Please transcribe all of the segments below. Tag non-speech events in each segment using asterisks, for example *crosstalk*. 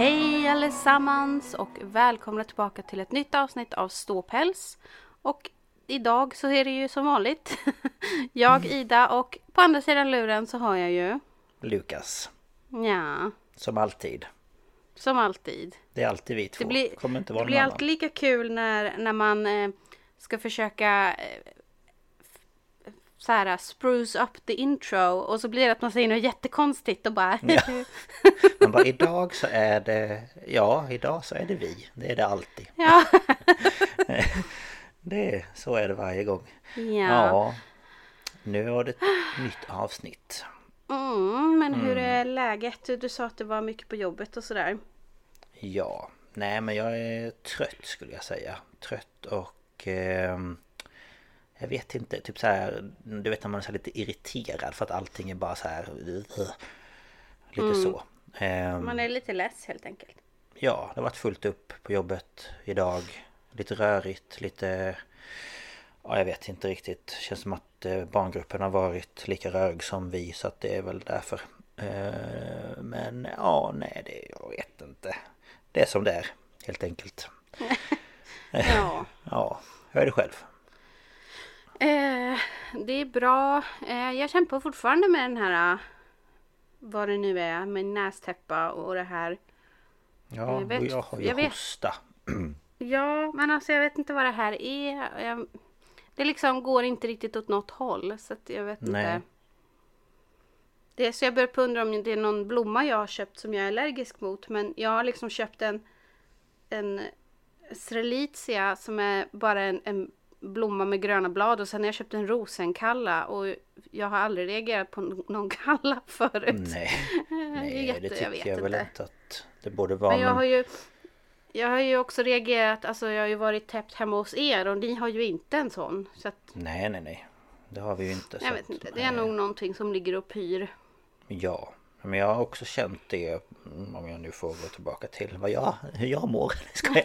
Hej allesammans och välkomna tillbaka till ett nytt avsnitt av Ståpäls. Och idag så är det ju som vanligt *laughs* jag, Ida och på andra sidan luren så har jag ju Lukas. Ja, Som alltid. som alltid. Det är alltid vi två. Det blir, det blir alltid lika kul när, när man eh, ska försöka eh, så här spruce up the intro och så blir det att man säger något jättekonstigt och bara Ja. *laughs* Man bara idag så är det... Ja, idag så är det vi. Det är det alltid. *laughs* ja. Det är, så är det varje gång. ja. Ja. Nu var det ett nytt avsnitt. Mm, men hur är läget? Du, sa att det var mycket på jobbet och sådär. Ja. Nej men jag är trött skulle jag säga. Trött och... ehm, jag vet inte, typ så här, Du vet när man är lite irriterad för att allting är bara så här... Lite så. Ehm, Man är lite less helt enkelt. Ja, det har varit fullt upp på jobbet idag. Lite rörigt, lite... Ja, jag vet inte riktigt. Känns som att eh, barngruppen har varit lika rörig som vi så att det är väl därför. Eh, Men ja, nej, det... Jag vet inte. Det är som det är, helt enkelt. *laughs* Ja. *laughs* Ja, är det själv? Eh, det är bra. Eh, jag kämpar fortfarande med den här... eh, Vad det nu är, med nästäppa och det här. Ja, Jag vet- och jag har ju jag vet. hosta. *clears throat* Ja, men alltså jag vet inte vad det här är. Jag, det liksom går inte riktigt åt något håll. Så att jag vet Nej. inte. Det är så jag börjar undra om det är någon blomma jag har köpt som jag är allergisk mot. Men jag har liksom köpt en, en strelitzia som är bara en, en blomma med gröna blad. Och sen har jag köpt en rosenkalla. Och jag har aldrig reagerat på någon *laughs* kalla förut. Nej, *laughs* nej jätte- det jag tycker vet jag, väl inte. att det borde vara. Men jag men- har ju jag har ju också reagerat, alltså jag har ju varit täppt hemma hos er och ni har ju inte en sån. Så att, Nej, nej, nej. Det har vi ju inte. jag vet att- inte, det är nej. nog någonting som ligger och pyr. Ja, men jag har också känt det mm, om jag nu får gå tillbaka till vad jag, hur jag mår. *laughs* Ska jag?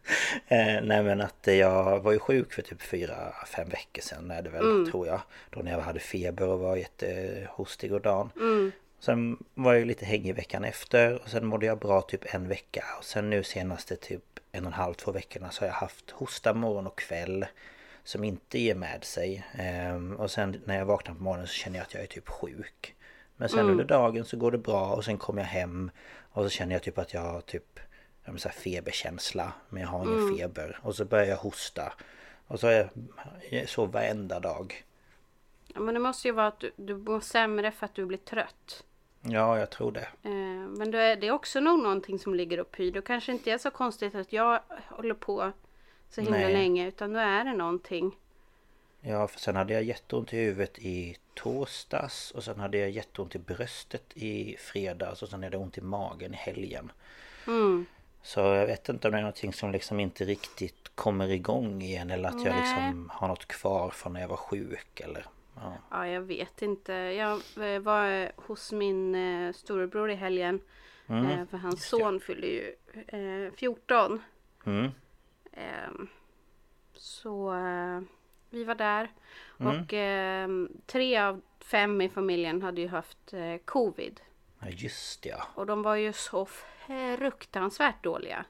*laughs* eh, nej men att jag var ju sjuk för typ fyra, fem veckor sedan är det väl tror jag. Då när jag hade feber och var jättehostig och dan. Sen var jag lite hängig veckan efter och sen mådde jag bra typ en vecka. Och sen nu senaste typ en och en halv, två veckorna så har jag haft hosta morgon och kväll. Som inte ger med sig. Ehm, och sen när jag vaknar på morgonen så känner jag att jag är typ sjuk. Men sen under dagen så går det bra och sen kommer jag hem och så känner jag typ att jag typ ja, men så här feberkänsla men jag har ingen feber. Och så börjar jag hosta. Och så är jag så varenda dag. Ja, men det måste ju vara att du, du mår sämre för att du blir trött. Ja, jag tror det. Eh, men det är, det är också nog någonting som ligger och pyr. Det kanske inte är så konstigt att jag håller på så himla Nej. länge. Utan då är det någonting. Ja, för sen hade jag jätteont i huvudet i torsdags och sen hade jag jätteont i bröstet i fredags och sen hade jag ont i magen i helgen. Mm. Så jag vet inte om det är någonting som liksom inte riktigt kommer igång igen eller att jag Nej. liksom har något kvar från när jag var sjuk eller... Ja. Ja, jag vet inte. Jag eh, var eh, hos min eh, storebror i helgen. Mm, för hans son fyller ju eh, 14. Mm. Ehm, så eh, vi var där. Mm. Och ehm, tre av fem i familjen hade ju haft covid. Ja, just ja. Och de var ju så fruktansvärt dåliga.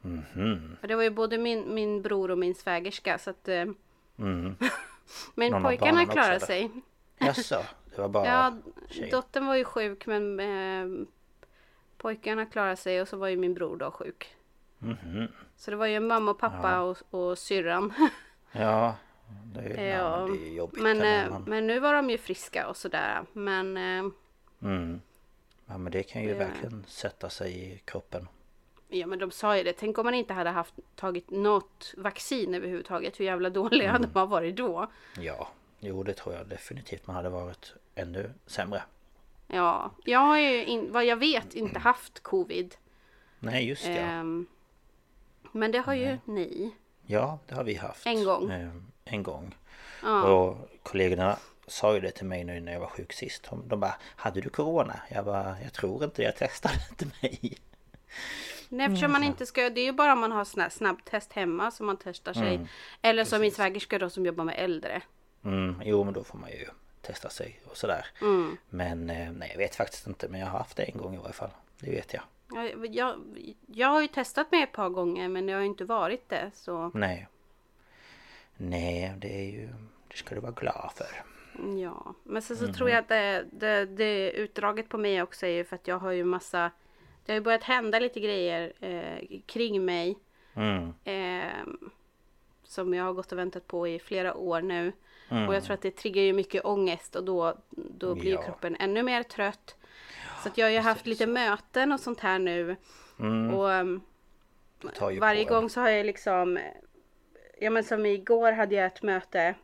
Mhm. Och det var ju både min, min bror och min svägerska. Så att, eh, Mm. *laughs* men Någon pojkarna också, klarade eller? sig. Jaså, det var bara *laughs* Ja, dottern var ju sjuk men eh, pojkarna klarade sig och så var ju min bror då sjuk. Mhm. Så det var ju mamma och pappa Ja. och, och syrran. *laughs* Ja, det är, ja. Det är jobbigt. men, eh, men nu var de ju friska och sådär. Men eh, Mm. Ja men det kan ju Ja. verkligen sätta sig i kroppen. ja men de sa ju det. Tänk om man inte hade haft tagit något vaccin överhuvudtaget. Hur jävla dåliga Mm. hade man varit då? Ja, jo det tror jag definitivt man hade varit ännu sämre. Ja, jag har ju in, vad jag vet inte haft covid. Nej just ja. Ehm, men det har ju ni. Ja, det har vi haft. En gång. Eh, en gång. Ja. Och kollegorna sa ju det till mig nu när jag var sjuk sist. De, bara, hade du corona? Jag bara, jag tror inte det, jag testade *laughs* inte mig. Nej, eftersom man inte ska, det är ju bara om man har sån snabbtest hemma som man testar sig. Mm, Eller som min svägerska då som jobbar med äldre. Mm, jo men då får man ju testa sig och sådär. Mm. Men eh, nej jag vet faktiskt inte men jag har haft det en gång i varje fall. Det vet jag. Jag, jag, jag har ju testat mig ett par gånger men det har ju inte varit det. Så Nej. Nej, det är ju... Det ska du vara glad för. Ja. Men sen så Mhm. tror jag att det, det, det utdraget på mig också är ju för att jag har ju massa Det har ju börjat hända lite grejer eh, kring mig. Mm. Eh, som jag har gått och väntat på i flera år nu. Mm. Och jag tror att det triggar ju mycket ångest och då, då blir Ja. kroppen ännu mer trött. Så att jag har ju haft lite möten och sånt här nu. Mm. Och ju varje på en. gång så har jag liksom Ja men som igår hade jag ett möte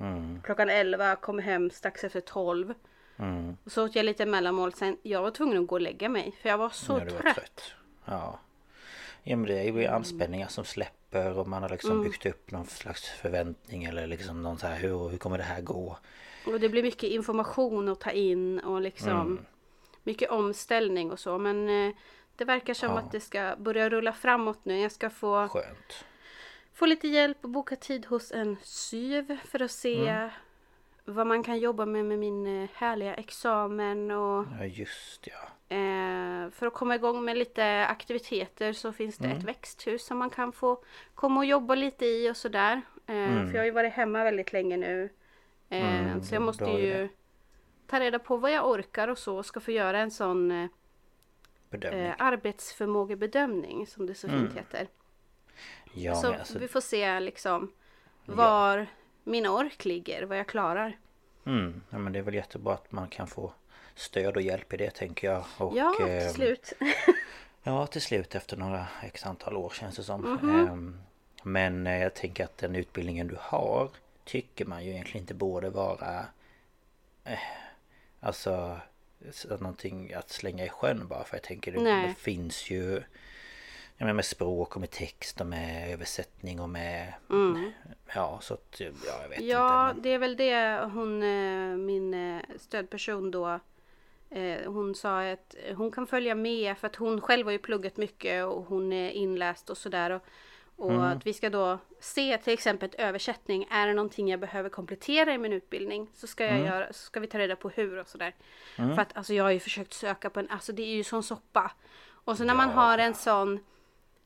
Mm. Klockan 11, kom hem strax efter 12. Mm. Och så åt jag lite mellanmål sen. Jag var tvungen att gå och lägga mig. För jag var så var trött. trött. Ja. Ja men det är ju anspänningar som släpper och man har liksom Mm. byggt upp någon slags förväntning eller liksom någon så här hur, hur kommer det här gå? Och det blir mycket information att ta in och liksom Mm. mycket omställning och så. Men eh, det verkar som Ja. att det ska börja rulla framåt nu. Jag ska få, Skönt. Få lite hjälp och boka tid hos en syv för att se Mm. vad man kan jobba med med min eh, härliga examen och Ja just ja. eh, för att komma igång med lite aktiviteter så finns det Mm. ett växthus som man kan få komma och jobba lite i och sådär. Eh, För jag har ju varit hemma väldigt länge nu. Eh, Mm, så jag måste ju ta reda på vad jag orkar och så och ska få göra en sån eh, Bedömning. eh, arbetsförmågebedömning som det så fint Mm. heter. Ja så men alltså. vi får se liksom Ja. var min ork ligger, vad jag klarar. Mm, ja, men det är väl jättebra att man kan få stöd och hjälp i det tänker jag. Och, ja, till ehm, slut. *laughs* Ja, till slut efter några x antal år känns det som. Mhm. Ehm, Men eh, jag tänker att den utbildningen du har tycker man ju egentligen inte borde vara eh, Alltså så någonting att slänga i sjön bara för jag tänker det, det finns ju ja, men med språk och med text och med översättning och med Ja så att ja jag vet Mm. Ja, inte men, det är väl det hon, eh, min eh, stödperson då eh, hon sa att hon kan följa med för att hon själv har ju pluggat mycket och hon är inläst och sådär. Och, och Mm. att vi ska då se till exempel översättning. Är det någonting jag behöver komplettera i min utbildning så ska, Mm. jag göra, så ska vi ta reda på hur och sådär. För att alltså jag har ju försökt söka på en, alltså det är ju sån soppa. Och så när man Ja. har en sån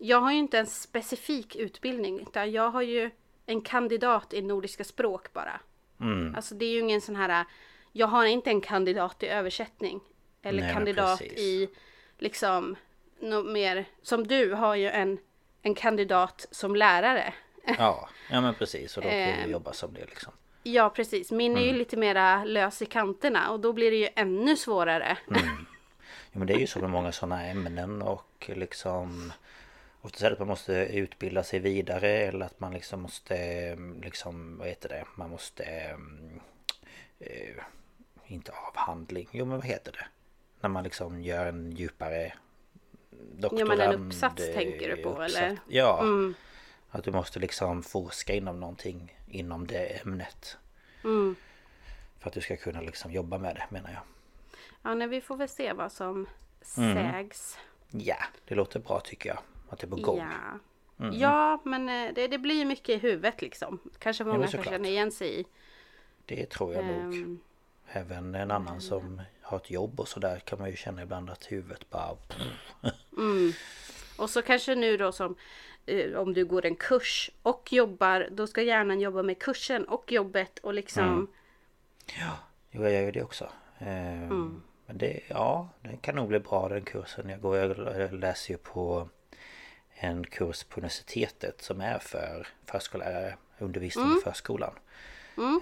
jag har ju inte en specifik utbildning utan jag har ju en kandidat i nordiska språk bara. mm, Alltså det är ju ingen sån här, jag har inte en kandidat i översättning. Eller Nej, kandidat i liksom något mer, som du har ju en, en kandidat som lärare. *laughs* Ja, ja men precis och då kan vi Ehm. jobba som det liksom Ja precis, min är ju Mm. lite mera lös i kanterna och då blir det ju ännu svårare. Mm. *laughs* Ja, men det är ju så med många sådana ämnen och liksom Oftast är det att man måste utbilda sig vidare eller att man liksom måste liksom, vad heter det, man måste mm, eh, Inte avhandling, jo men vad heter det? När man liksom gör en djupare doktorand Ja, men en uppsats eh, tänker du på, uppsats. eller? Ja, Mm. att du måste liksom forska inom någonting inom det ämnet Mm. För att du ska kunna liksom jobba med det menar jag Ja, nej, vi får väl se vad som Mm. sägs. Ja, det låter bra tycker jag Att det är på gång Ja. Mm. ja, men eh, det, det blir mycket i huvudet liksom. Kanske många kan såklart. känna igen sig i. Det tror jag nog Ehm, Även en annan som har ett jobb och sådär kan man ju känna ibland att huvudet bara... *laughs* Och så kanske nu då som eh, om du går en kurs och jobbar, då ska hjärnan jobba med kursen och jobbet och liksom Mm. Jo, jag gör ju det också. Ehm, Mm. Men det, ja, det kan nog bli bra den kursen. Jag, går, jag läser ju på en kurs på universitetet som är för förskollärare, undervisning Mm. i förskolan.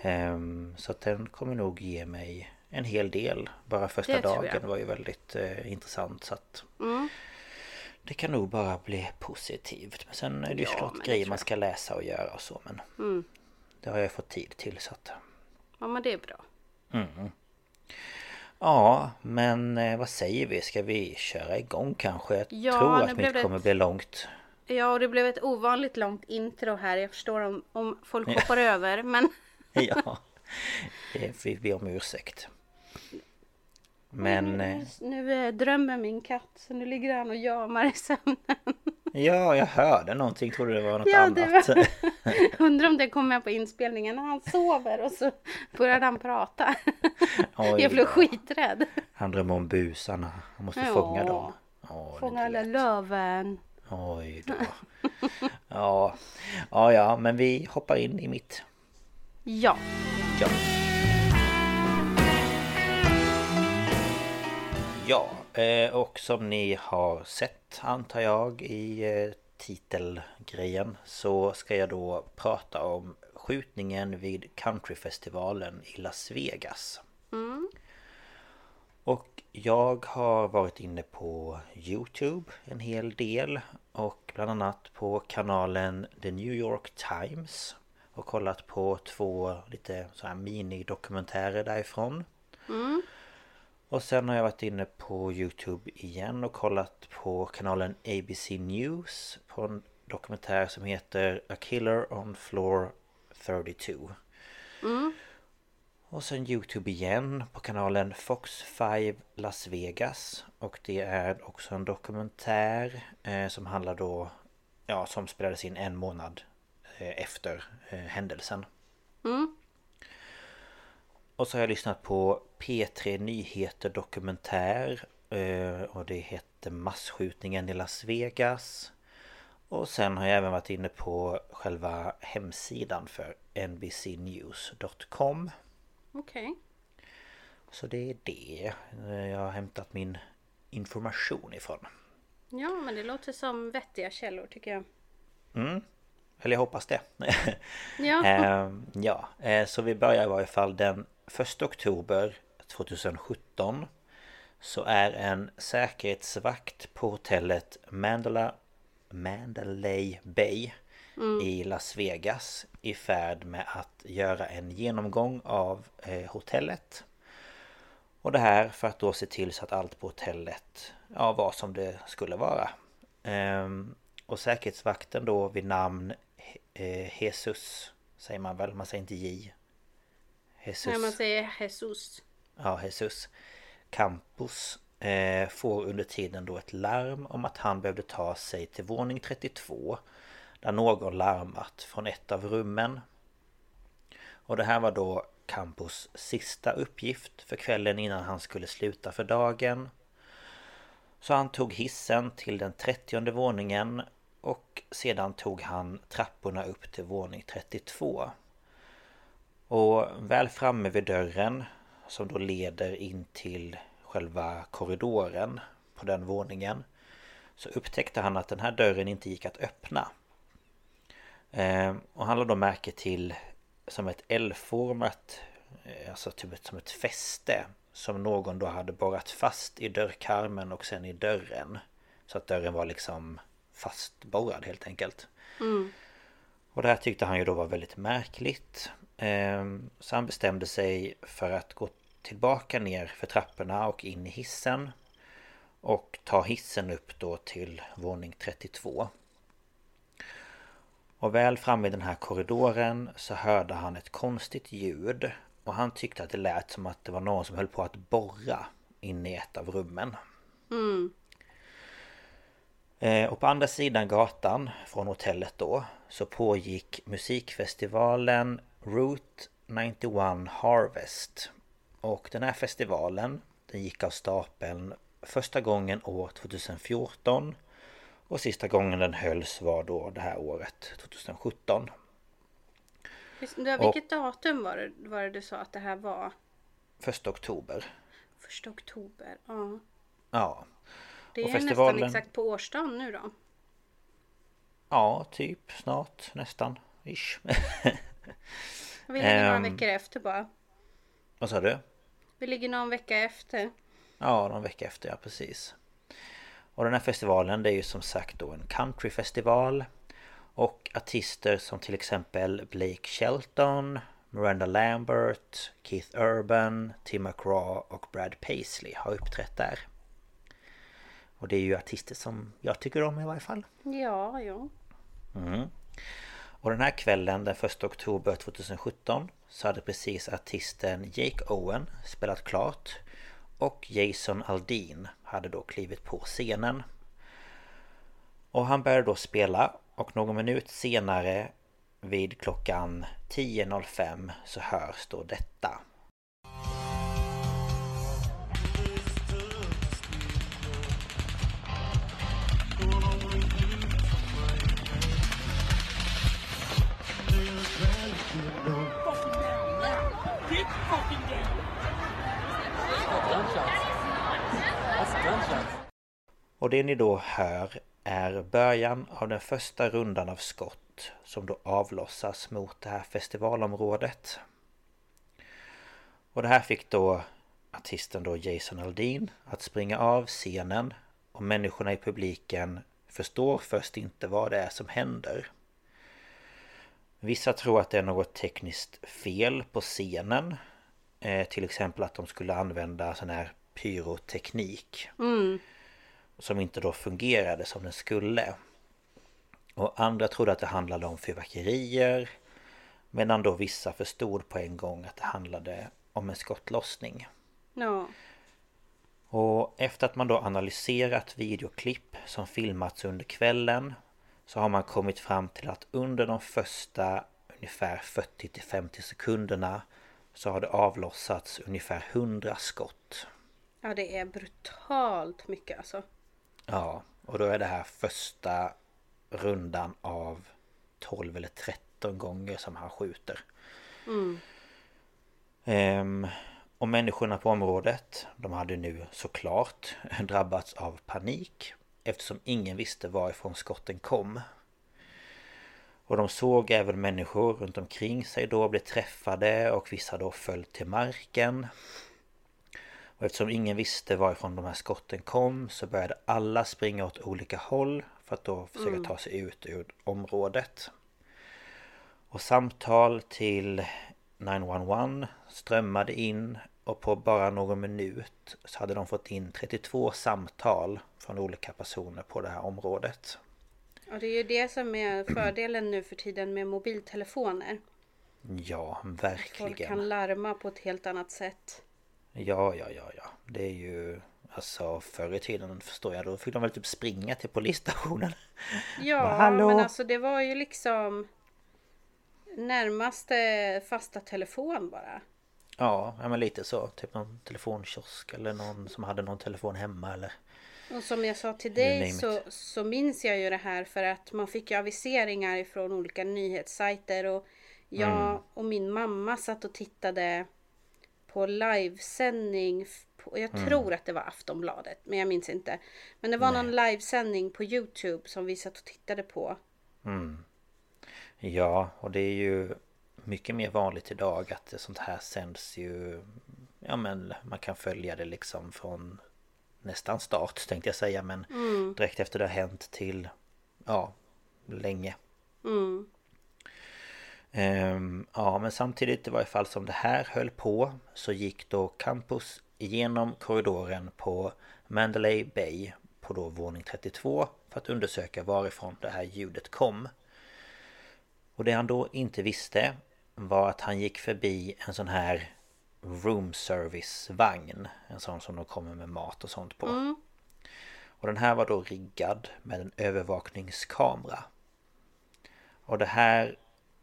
Ehm, Så att den kommer nog ge mig en hel del. Bara första Det dagen var ju väldigt eh, intressant så att Mm. Det kan nog bara bli positivt. Men sen är det ju Ja, såklart grejer man ska läsa och göra och så men Mm. Det har jag fått tid till så att Ja men det är bra. Ja, men eh, vad säger vi? Ska vi köra igång kanske? Jag Ja, tror nu att mitt det kommer ett- bli långt. Ja och det blev ett ovanligt långt intro här. Jag förstår om, om folk hoppar över men *laughs* Ja, det vi ber om ursäkt. Men eh, nu eh, drömmer min katt så nu ligger han och jamar i sömnen. Ja, jag hörde någonting. Trodde det var något Ja, det annat. var- *laughs* Undrar om det kommer med på inspelningen när han sover och så började han prata. Oj Jag blev skiträdd. Han drömmer om busarna. Han måste Ja. fånga dem. Är Fånga alla löven. Oj då. Ja, ja, ja, men vi hoppar in i mitt. Ja. Ja. Ja, eh, och som ni har sett antar jag i eh, titelgrejen så ska jag då prata om skjutningen vid countryfestivalen i Las Vegas. Och jag har varit inne på Youtube en hel del och bland annat på kanalen The New York Times och kollat på två lite så här minidokumentärer därifrån. Och sen har jag varit inne på Youtube igen och kollat på kanalen ABC News på en dokumentär som heter A Killer on Floor 32. Och sen Youtube igen på kanalen Fox 5 Las Vegas. Och det är också en dokumentär eh, som handlar då Ja som spelades in en månad eh, efter eh, händelsen Och så har jag lyssnat på P3 Nyheter Dokumentär eh, Och det heter Massskjutningen i Las Vegas och sen har jag även varit inne på själva hemsidan för NBCnews.com Okej. Så det är det jag har hämtat min information ifrån. Ja men det låter som vettiga källor tycker jag. Eller jag hoppas det. *laughs* Ja. Ehm, ja, eh, så vi börjar i varje fall den 1 oktober 2017 Så är en säkerhetsvakt på hotellet Mandela, Mandalay Bay i Las Vegas i färd med att göra en genomgång av eh, hotellet Och det här för att då se till så att allt på hotellet ja, var som det skulle vara. Ehm, och säkerhetsvakten då vid namn eh, Jesus säger man väl, man säger inte J. Jesus. När man säger Jesus. Ja, Jesus Campos eh, får under tiden då ett larm om att han behövde ta sig till våning 32 där någon larmat från ett av rummen. Och det här var då Campos sista uppgift för kvällen innan han skulle sluta för dagen. Så han tog hissen till den 30 våningen och sedan tog han trapporna upp till våning 32. Och väl framme vid dörren som då leder in till själva korridoren på den våningen så upptäckte han att den här dörren inte gick att öppna. Eh, och han lade då märke till som ett L-format eh, Alltså typ som ett fäste Som någon då hade borrat fast i dörrkarmen och sen i dörren Så att dörren var liksom fastborrad helt enkelt Mm. Och det här tyckte han ju då var väldigt märkligt Ehm, Så han bestämde sig för att gå tillbaka ner för trapporna och in i hissen Och ta hissen upp då till våning 32 Och väl framme i den här korridoren så hörde han ett konstigt ljud Och han tyckte att det lät som att det var någon som höll på att borra inne i ett av rummen Mm. Eh, Och på andra sidan gatan från hotellet då så pågick musikfestivalen Route 91 Harvest. Och den här festivalen den gick av stapeln första gången år 2014 och sista gången den hölls var då det här året 2017. Visst, det- Vilket datum var det, var det du sa att det här var? Första oktober. Första oktober. Ja. Ja. Det Och är festivalen- nästan exakt på årsdagen nu då. Ja, typ snart nästan. Ish. *laughs* Vi ligger några Ehm. veckor efter bara. Vad sa du? Vi ligger någon vecka efter. Ja, någon vecka efter, ja precis. Och den här festivalen det är ju som sagt då en countryfestival. Och artister som till exempel Blake Shelton, Miranda Lambert, Keith Urban, Tim McGraw och Brad Paisley har uppträtt där. Och det är ju artister som jag tycker om i varje fall. Ja, ja. Mm. Och den här kvällen den 1 oktober 2017 så hade precis artisten Jake Owen spelat klart och Jason Aldean hade då klivit på scenen. Och han började då spela och någon minut senare vid klockan 10.05 så hörs då detta. Och det ni då hör är början av den första rundan av skott som då avlossas mot det här festivalområdet. Och det här fick då artisten då Jason Aldean att springa av scenen och människorna i publiken förstår först inte vad det är som händer. Vissa tror att det är något tekniskt fel på scenen. Eh, till exempel att de skulle använda sån här pyroteknik. Mm. Som inte då fungerade som den skulle. Och andra trodde att det handlade om fyrverkerier. Medan då vissa förstod på en gång att det handlade om en skottlossning. Ja. Och efter att man då analyserat videoklipp som filmats under kvällen så har man kommit fram till att under de första ungefär 40-50 sekunderna så har det avlossats ungefär 100 skott. ja, det är brutalt mycket alltså. Ja, och då är det här första rundan av 12 eller 13 gånger som han skjuter. Ehm, och människorna på området, de hade nu såklart *laughs* drabbats av panik eftersom ingen visste varifrån skotten kom. Och de såg även människor runt omkring sig då bli träffade och vissa då föll till marken. Och eftersom ingen visste varifrån de här skotten kom så började alla springa åt olika håll för att då försöka ta sig ut ur området. Och samtal till 911 strömmade in och på bara någon minut så hade de fått in 32 samtal från olika personer på det här området. Och det är ju det som är fördelen nu för tiden med mobiltelefoner. Ja, Folk verkligen. kan larma på ett helt annat sätt. Ja, ja, ja, ja. Det är ju... Alltså förr i tiden förstår jag, då fick de väl typ springa till polisstationen. *laughs* Ja, men alltså det var ju liksom närmaste fasta telefon bara. Ja, men lite så. Typ någon telefonkiosk eller någon som hade någon telefon hemma eller... Och som jag sa till dig så, så minns jag ju det här för att man fick ju aviseringar ifrån olika nyhetssajter och jag Mm. och min mamma satt och tittade på livesändning. På, jag Mm. tror att det var Aftonbladet men jag minns inte. Men det var någon livesändning på Youtube som vi satt och tittade på. Ja, och det är ju mycket mer vanligt idag att sånt här sänds ju Ja men man kan följa det liksom från nästan start tänkte jag säga men mm. direkt efter det har hänt till ja länge. Mm. Um, ja men samtidigt i varje fall som det här höll på så gick då Campus igenom korridoren på Mandalay Bay på då våning 32 för att undersöka varifrån det här ljudet kom. Och det han då inte visste var att han gick förbi en sån här room service vagn. En sån som de kommer med mat och sånt på. Mm. Och den här var då riggad med en övervakningskamera. Och det här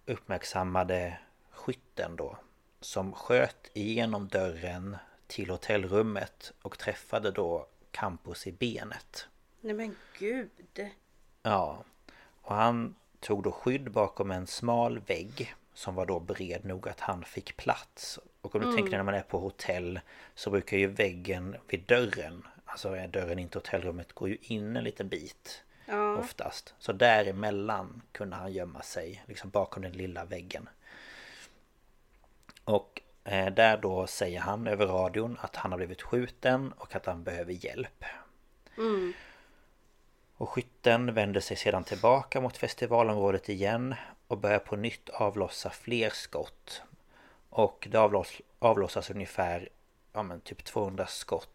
uppmärksammade skytten då. Som sköt igenom dörren till hotellrummet och träffade då Campus i benet. Nej men gud! Ja. Och han tog då skydd bakom en smal vägg som var då bred nog att han fick plats. Och om du mm. tänker när man är på hotell så brukar ju väggen vid dörren, alltså dörren in till hotellrummet, går ju in en liten bit. Ja. Oftast. Så däremellan kunde han gömma sig, liksom bakom den lilla väggen. Och eh, där då säger han över radion att han har blivit skjuten och att han behöver hjälp. Mm. Och skytten vänder sig sedan tillbaka mot festivalområdet igen och börjar på nytt avlossa fler skott. Och det avloss, avlossas ungefär ja, men typ 200 skott,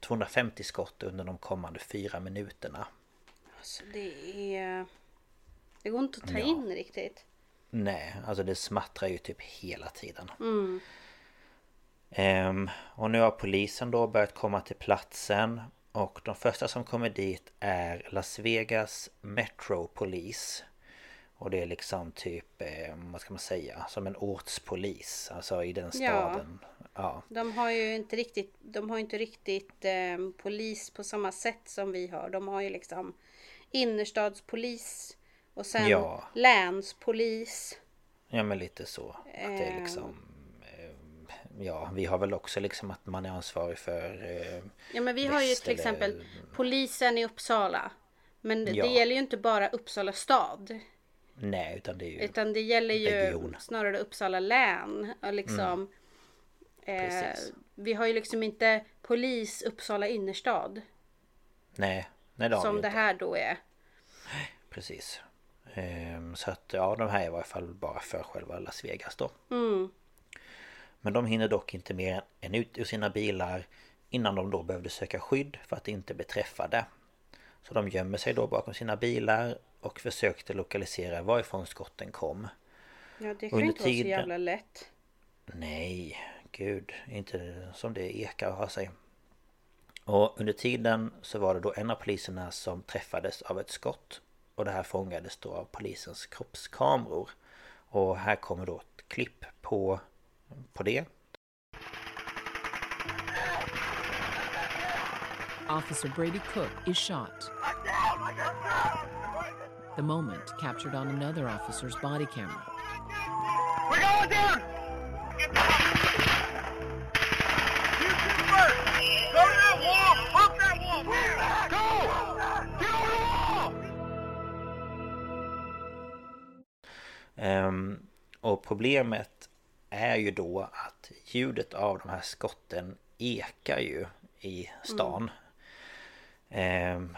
250 skott under de kommande fyra minuterna. Alltså det är... Det går inte att ta ja. in riktigt. Nej, alltså det smattrar ju typ hela tiden. Mm. Ehm, och nu har polisen då börjat komma till platsen och de första som kommer dit är Las Vegas Metro Police. Och det är liksom typ, eh, vad ska man säga, som en ortspolis. Alltså i den staden. Ja. ja. De har ju inte riktigt, de har inte riktigt eh, polis på samma sätt som vi har. De har ju liksom innerstadspolis och sen ja. länspolis. Ja men lite så. Att det är liksom ja, vi har väl också liksom att man är ansvarig för eh, Ja men vi har ju till eller... exempel polisen i Uppsala. Men ja. det gäller ju inte bara Uppsala stad. Nej utan det är ju Utan det gäller ju region. snarare Uppsala län. Och liksom mm. eh, Vi har ju liksom inte polis Uppsala innerstad. Nej, nej det Som det här då är. Precis. Ehm, så att ja de här är i varje fall bara för själva Las Vegas då. Mm. Men de hinner dock inte mer än ut ur sina bilar innan de då behövde söka skydd för att inte bli träffade. Så de gömmer sig då bakom sina bilar och försökte lokalisera varifrån skotten kom. Ja, det kan ju inte tiden... vara så jävla lätt. Nej, gud, inte som det ekar och har sig. Och under tiden så var det då en av poliserna som träffades av ett skott. Och det här fångades då av polisens kroppskameror. Och här kommer då ett klipp på på det. Officer Brady Cook is shot. The moment captured on another officer's body camera. We're going down! Och problemet är ju då att ljudet av de här skotten ekar ju i stan. Mm. Ehm,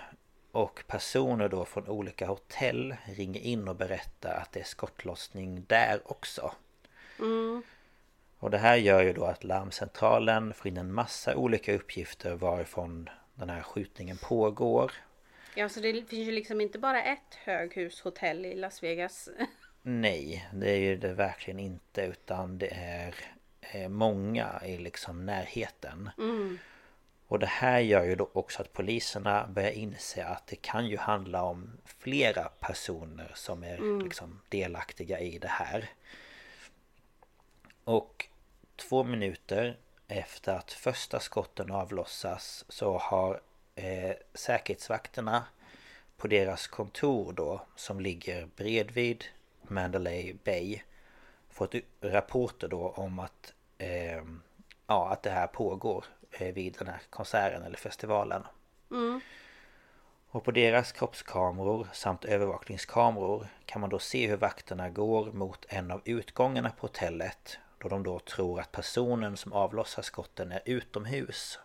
och personer då från olika hotell ringer in och berättar att det är skottlossning där också. Mm. Och det här gör ju då att larmcentralen får in en massa olika uppgifter varifrån den här skjutningen pågår. Ja, så det finns ju liksom inte bara ett höghushotell i Las Vegas. *laughs* Nej, det är ju det verkligen inte utan det är eh, många i liksom närheten. Mm. Och det här gör ju då också att poliserna börjar inse att det kan ju handla om flera personer som är mm. liksom delaktiga i det här. Och två minuter efter att första skotten avlossas så har eh, säkerhetsvakterna på deras kontor då som ligger bredvid Mandalay Bay fått rapporter då om att eh, ja, att det här pågår eh, vid den här konserten eller festivalen. Mm. Och på deras kroppskameror samt övervakningskameror kan man då se hur vakterna går mot en av utgångarna på hotellet då de då tror att personen som avlossar skotten är utomhus.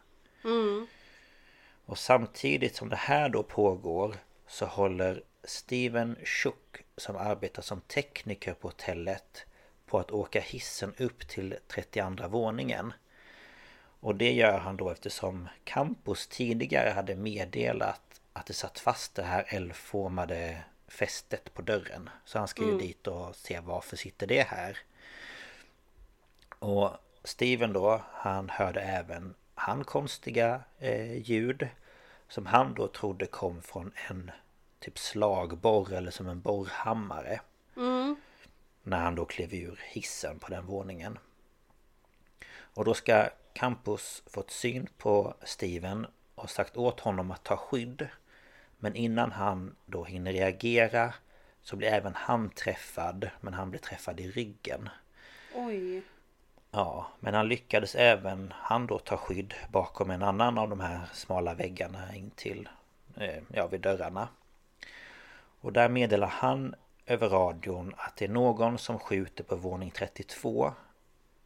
Och samtidigt som det här då pågår så håller Steven Schuck som arbetar som tekniker på hotellet på att åka hissen upp till 32 våningen. Och det gör han då eftersom Campus tidigare hade meddelat att det satt fast det här L-formade fästet på dörren. Så han ska ju dit och se varför sitter det här. Och Steven då, han hörde även han konstiga eh, ljud som han då trodde kom från en typ slagborr eller som en borrhammare. När han då klev ur hissen på den våningen. Och då ska Campus fått syn på Steven och sagt åt honom att ta skydd. Men innan han då hinner reagera så blir även han träffad men han blir träffad i ryggen. Oj. Ja, men han lyckades även han då ta skydd bakom en annan av de här smala väggarna in till, eh, ja vid dörrarna. Och där meddelar han över radion att det är någon som skjuter på våning 32.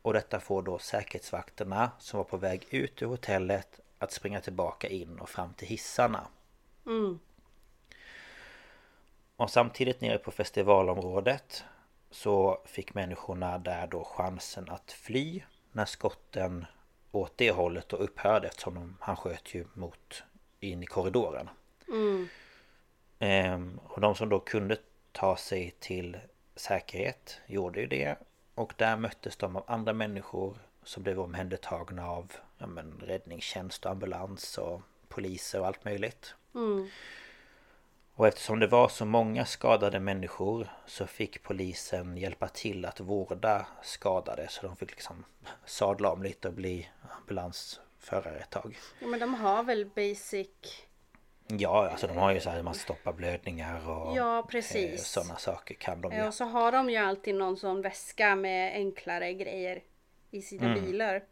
Och detta får då säkerhetsvakterna som var på väg ut ur hotellet att springa tillbaka in och fram till hissarna. Och samtidigt nere på festivalområdet så fick människorna där då chansen att fly när skotten åt det hållet och upphörde eftersom de, han sköt ju mot in i korridoren. Ehm, och de som då kunde ta sig till säkerhet gjorde ju det. Och där möttes de av andra människor som blev omhändertagna av ja, men, räddningstjänst och ambulans och poliser och allt möjligt. Och eftersom det var så många skadade människor så fick polisen hjälpa till att vårda skadade. Så de fick liksom sadla om lite och bli ambulansförare ett tag. Ja, men de har väl basic... Ja, alltså de har ju så här man stoppar blödningar och Ja, precis. sådana saker kan de ju. Och så har de ju alltid någon sån väska med enklare grejer i sina bilar.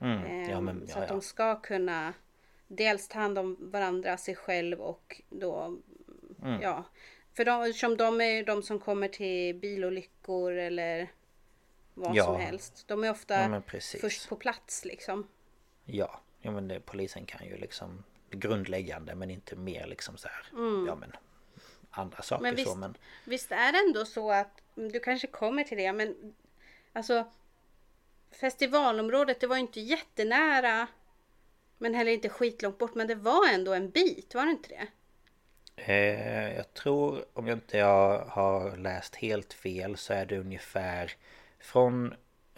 Mm, Ehm, ja, men, så ja, att de ska kunna dels ta hand om varandra, sig själv och då... Mm. Ja. För de, som de är ju de som kommer till bilolyckor eller vad som helst. De är ofta först på plats liksom. Ja, ja men det, polisen kan ju liksom grundläggande men inte mer liksom så här. Ja men andra saker Mm. Men så visst, men visst är det ändå så att du kanske kommer till det men alltså festivalområdet det var ju inte jättenära men heller inte skitlångt bort men det var ändå en bit var det inte det? eh, jag tror om jag inte jag har läst helt fel så är det ungefär från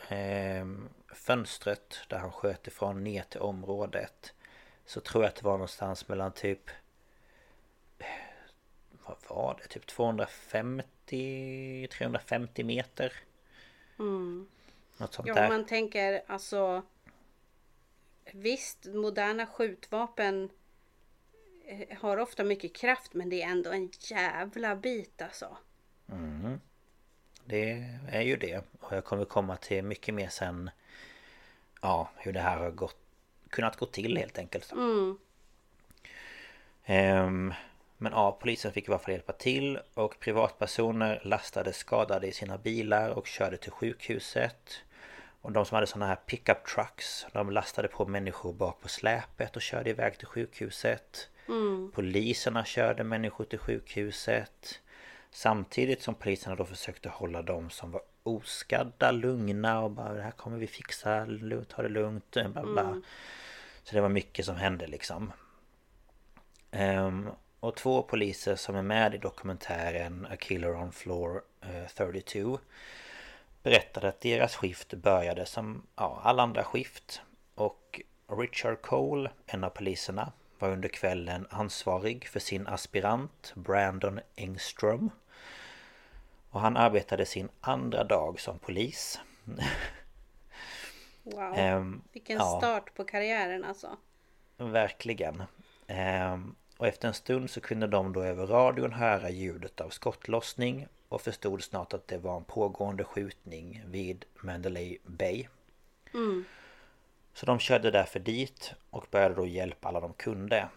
eh, fönstret där han sköt ifrån ner till området så tror jag att det var någonstans mellan typ vad var det? Typ 250 350 meter. Något sånt Ja där. om man tänker alltså Visst moderna skjutvapen eh, har ofta mycket kraft men det är ändå en jävla bit alltså. Det är ju det. Och jag kommer komma till mycket mer sen Ja, hur det här har gått Kunnat gå till helt enkelt. Ehm, men ja, polisen fick i alla fall hjälpa till och privatpersoner lastade skadade i sina bilar och körde till sjukhuset. Och de som hade såna här pickup trucks De lastade på människor bak på släpet och körde iväg till sjukhuset. Poliserna körde människor till sjukhuset. Samtidigt som poliserna då försökte hålla de som var oskadda lugna och bara det här kommer vi fixa, ta det lugnt, bla bla. Så det var mycket som hände liksom. Ehm, och två poliser som är med i dokumentären A Killer on Floor eh, 32 Berättade att deras skift började som ja, alla andra skift Och Richard Cole, en av poliserna Var under kvällen ansvarig för sin aspirant Brandon Engström Och han arbetade sin andra dag som polis Wow. Ehm, Vilken ja. start på karriären alltså. Verkligen. Ehm, och efter en stund så kunde de då över radion höra ljudet av skottlossning och förstod snart att det var en pågående skjutning vid Mandalay Bay. Så de körde därför dit och började då hjälpa alla de kunde.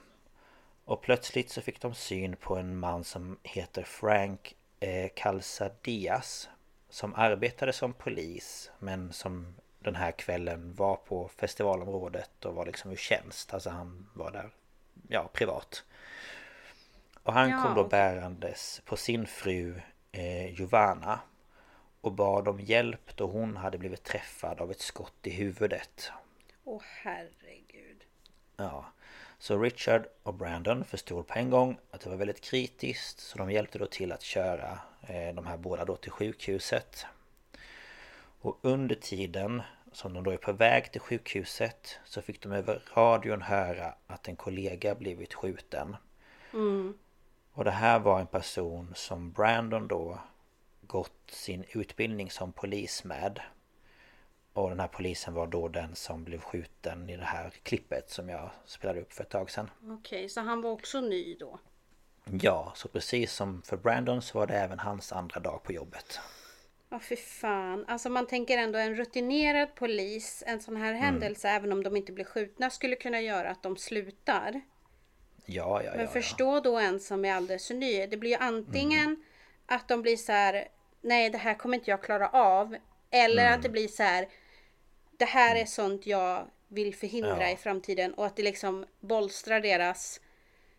Och plötsligt så fick de syn på en man som heter Frank eh, Calzadias Som arbetade som polis men som den här kvällen var på festivalområdet och var liksom ur tjänst. Alltså han var där, ja, privat. Och han Ja, kom då okej. bärandes på sin fru eh, Giovanna och bad om hjälp då hon hade blivit träffad av ett skott i huvudet. Åh herregud. Ja. Så Richard och Brandon förstod på en gång att det var väldigt kritiskt så de hjälpte då till att köra eh, de här båda då till sjukhuset. Och under tiden som de då är på väg till sjukhuset så fick de över radion höra att en kollega blivit skjuten. Och det här var en person som Brandon då gått sin utbildning som polis med. Och den här polisen var då den som blev skjuten i det här klippet som jag spelade upp för ett tag sedan. Okej, så han var också ny då? Ja, så precis som för Brandon så var det även hans andra dag på jobbet. Ja, fy fan. Alltså man tänker ändå en rutinerad polis, en sån här händelse, även om de inte blir skjutna, skulle kunna göra att de slutar. Ja, ja, Men ja. ja. förstå då en som är alldeles ny. Det blir ju antingen att de blir så här, nej det här kommer inte jag klara av. Eller att det blir så här, det här är sånt jag vill förhindra Ja. i framtiden. Och att det liksom bolstrar deras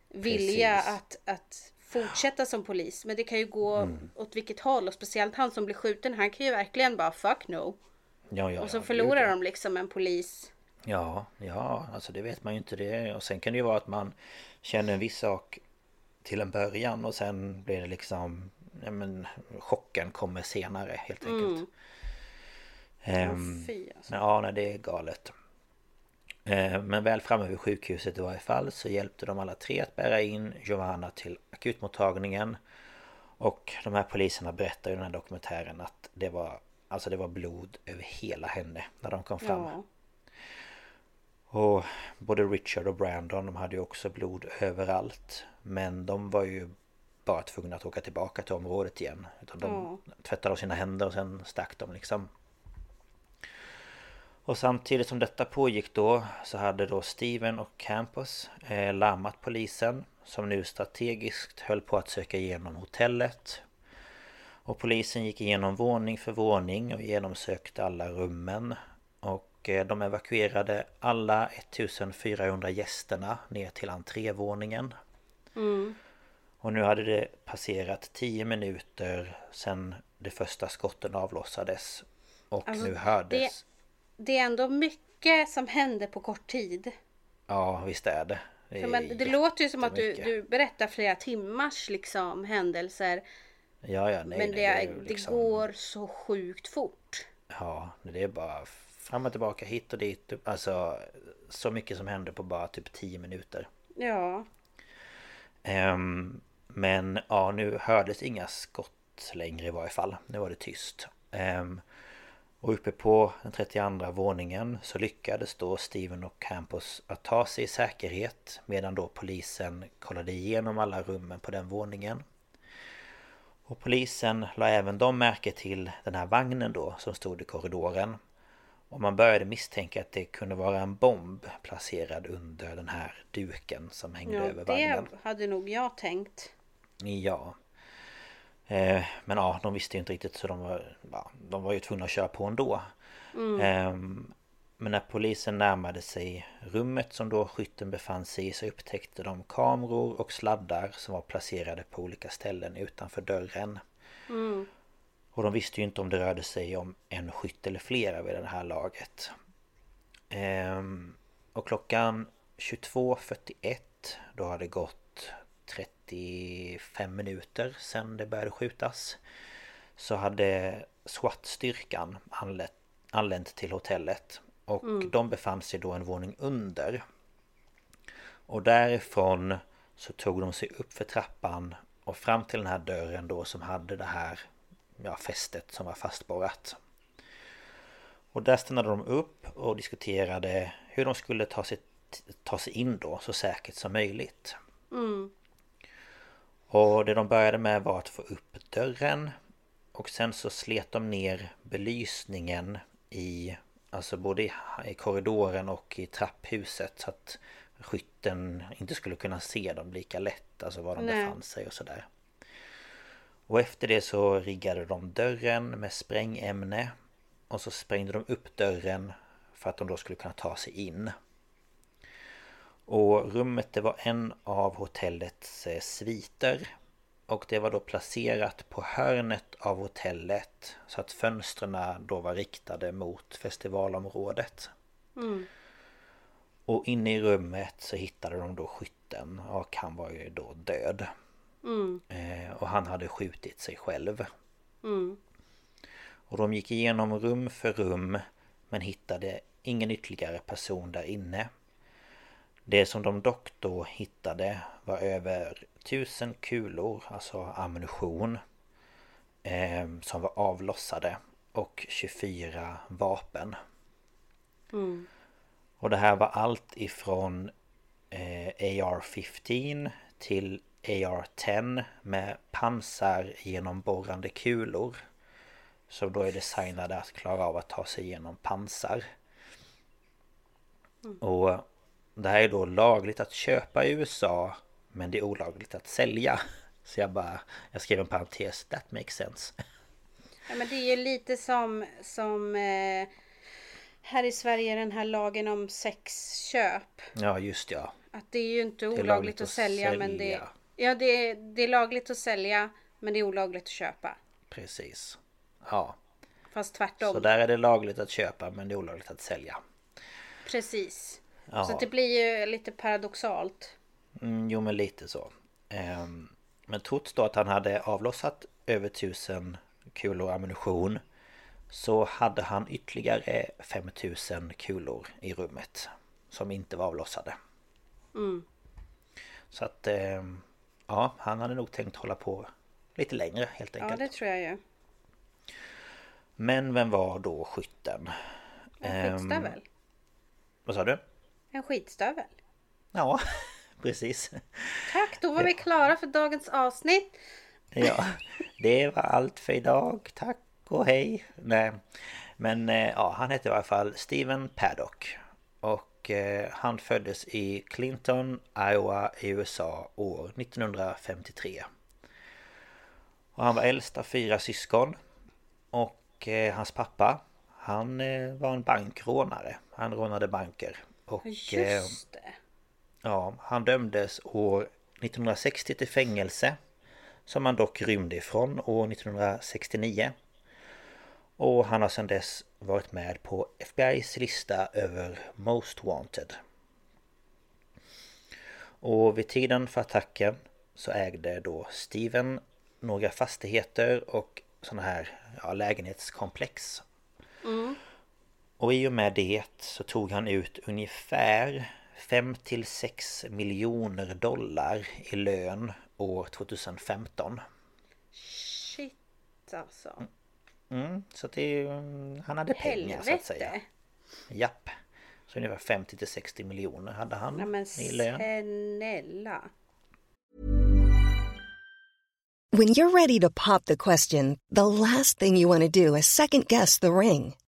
vilja att, att fortsätta som polis. Men det kan ju gå åt vilket håll. Och speciellt han som blir skjuten, han kan ju verkligen bara fuck no. ja, ja Och så förlorar ja. de liksom en polis. Ja, ja, alltså det vet man ju inte det. Och sen kan det ju vara att man känner en viss sak till en början och sen blir det liksom... Ja, men chocken kommer senare helt enkelt. Ehm, Fy alltså. ja, nej, det är galet. Eh, Men väl framme vid sjukhuset i varje fall så hjälpte de alla tre att bära in Giovanna till akutmottagningen. Och de här poliserna berättar i den här dokumentären att det var Alltså det var blod över hela henne när de kom fram. Ja. Och både Richard och Brandon de hade ju också blod överallt. Men de var ju bara tvungna att åka tillbaka till området igen. Utan de tvättade av sina händer och sen stack de liksom. Och samtidigt som detta pågick då så hade då Steven och Campus eh, larmat polisen som nu strategiskt höll på att söka igenom hotellet. Och polisen gick igenom våning för våning och genomsökte alla rummen. Och eh, de evakuerade alla 1400 gästerna ner till entrévåningen. Och nu hade det passerat 10 minuter sedan de första skotten avlossades. Och Alltså, nu hördes... Det är ändå mycket som händer på kort tid. Ja, visst är det. Det, men det låter ju som att du, du berättar flera timmars liksom händelser. Ja, ja, nej, men nej, det, ju det liksom- går så sjukt fort. Ja, det är bara fram och tillbaka hit och dit. Alltså så mycket som händer på bara typ 10 minuter. Ja. Ehm, men ja, nu hördes inga skott längre i varje fall. Nu var det tyst. Ehm, och uppe på den 32 våningen så lyckades då Steven och Campus att ta sig i säkerhet medan då polisen kollade igenom alla rummen på den våningen. Och polisen la även de märke till den här vagnen då som stod i korridoren. Och man började misstänka att det kunde vara en bomb placerad under den här duken som hängde ja över det vagnen. hade nog jag tänkt. Ja. Eh, men ja, de visste ju inte riktigt så de var, ja, de var ju tvungna att köra på ändå. Ehm, men när polisen närmade sig rummet som då skytten befann sig i så upptäckte de kameror och sladdar som var placerade på olika ställen utanför dörren. Och de visste ju inte om det rörde sig om en skytt eller flera vid det här laget. Ehm, och klockan 22.41 då har det gått 35 minuter sedan det började skjutas. Så hade SWAT-styrkan anlänt, anlänt till hotellet. Och de befann sig då en våning under. Och därifrån så tog de sig upp för trappan och fram till den här dörren då som hade det här ja, fästet som var fastborrat. Och där stannade de upp och diskuterade hur de skulle ta sig, ta sig in då så säkert som möjligt. Och det de började med var att få upp dörren och sen så slet de ner belysningen i Alltså både i, korridoren och i trapphuset så att skytten inte skulle kunna se dem lika lätt, alltså var de Nej. befann sig och sådär. Och efter det så riggade de dörren med sprängämne och så sprängde de upp dörren för att de då skulle kunna ta sig in. Och rummet det var en av hotellets eh, sviter. Och det var då placerat på hörnet av hotellet så att fönstren då var riktade mot festivalområdet. Mm. Och inne i rummet så hittade de då skytten och han var ju då död. Mm. Eh, och han hade skjutit sig själv. Mm. Och de gick igenom rum för rum men hittade ingen ytterligare person där inne. Det som de dock då hittade var över tusen kulor, alltså ammunition, eh, som var avlossade och 24 vapen. Mm. Och det här var allt ifrån eh, AR-15 till AR-10 med pansar genomborrande kulor. Som då är designade att klara av att ta sig igenom pansar. Och det här är då lagligt att köpa i USA men det är olagligt att sälja. Så jag bara, jag skrev en parentes, that makes sense. Ja, men det är ju lite som, som eh, här i Sverige den här lagen om sexköp. Ja just ja, Att det är ju inte är olagligt lagligt att, att sälja, men det... sälja. Ja, det är, det är lagligt att sälja men det är olagligt att köpa. precis. Ja, Fast tvärtom. så där är det lagligt att köpa men det är olagligt att sälja. Precis. Ja. Så det blir ju lite paradoxalt. Mm, jo men lite så. Ehm, men trots då att han hade avlossat över tusen kulor ammunition så hade han ytterligare 5000 kulor i rummet som inte var avlossade. Mm. Så att ehm, ja, han hade nog tänkt hålla på lite längre helt Ja, enkelt. det tror jag ju. Men vem var då skytten? En Ehm, skitstövel. Vad sa du? En skitstövel. Ja, *laughs* precis. Tack, då var vi klara för dagens avsnitt. Ja, det var allt för idag. Tack och hej. Nej. Men eh, ja, han hette i alla fall Steven Paddock. Och eh, han föddes i Clinton, Iowa i USA år 1953. Och han var äldst av fyra syskon. Och eh, hans pappa, han eh, var en bankrånare. Han rånade banker. Och eh, Just det. Ja, han dömdes år 1960 till fängelse som han dock rymde ifrån år 1969. Och han har sedan dess varit med på FBI's lista över Most Wanted. Och vid tiden för attacken så ägde då Steven några fastigheter och sådana här ja, lägenhetskomplex. Och i och med det så tog han ut ungefär 5 till 6 miljoner dollar i lön år 2015. Shit alltså. Mm, så att det är ju, han hade pengar så att säga. Helvete. Japp. Så ungefär 50 till 60 miljoner hade han Nej men i lön. snälla. When you're ready to pop the question, the last thing you want to do is second guess the ring.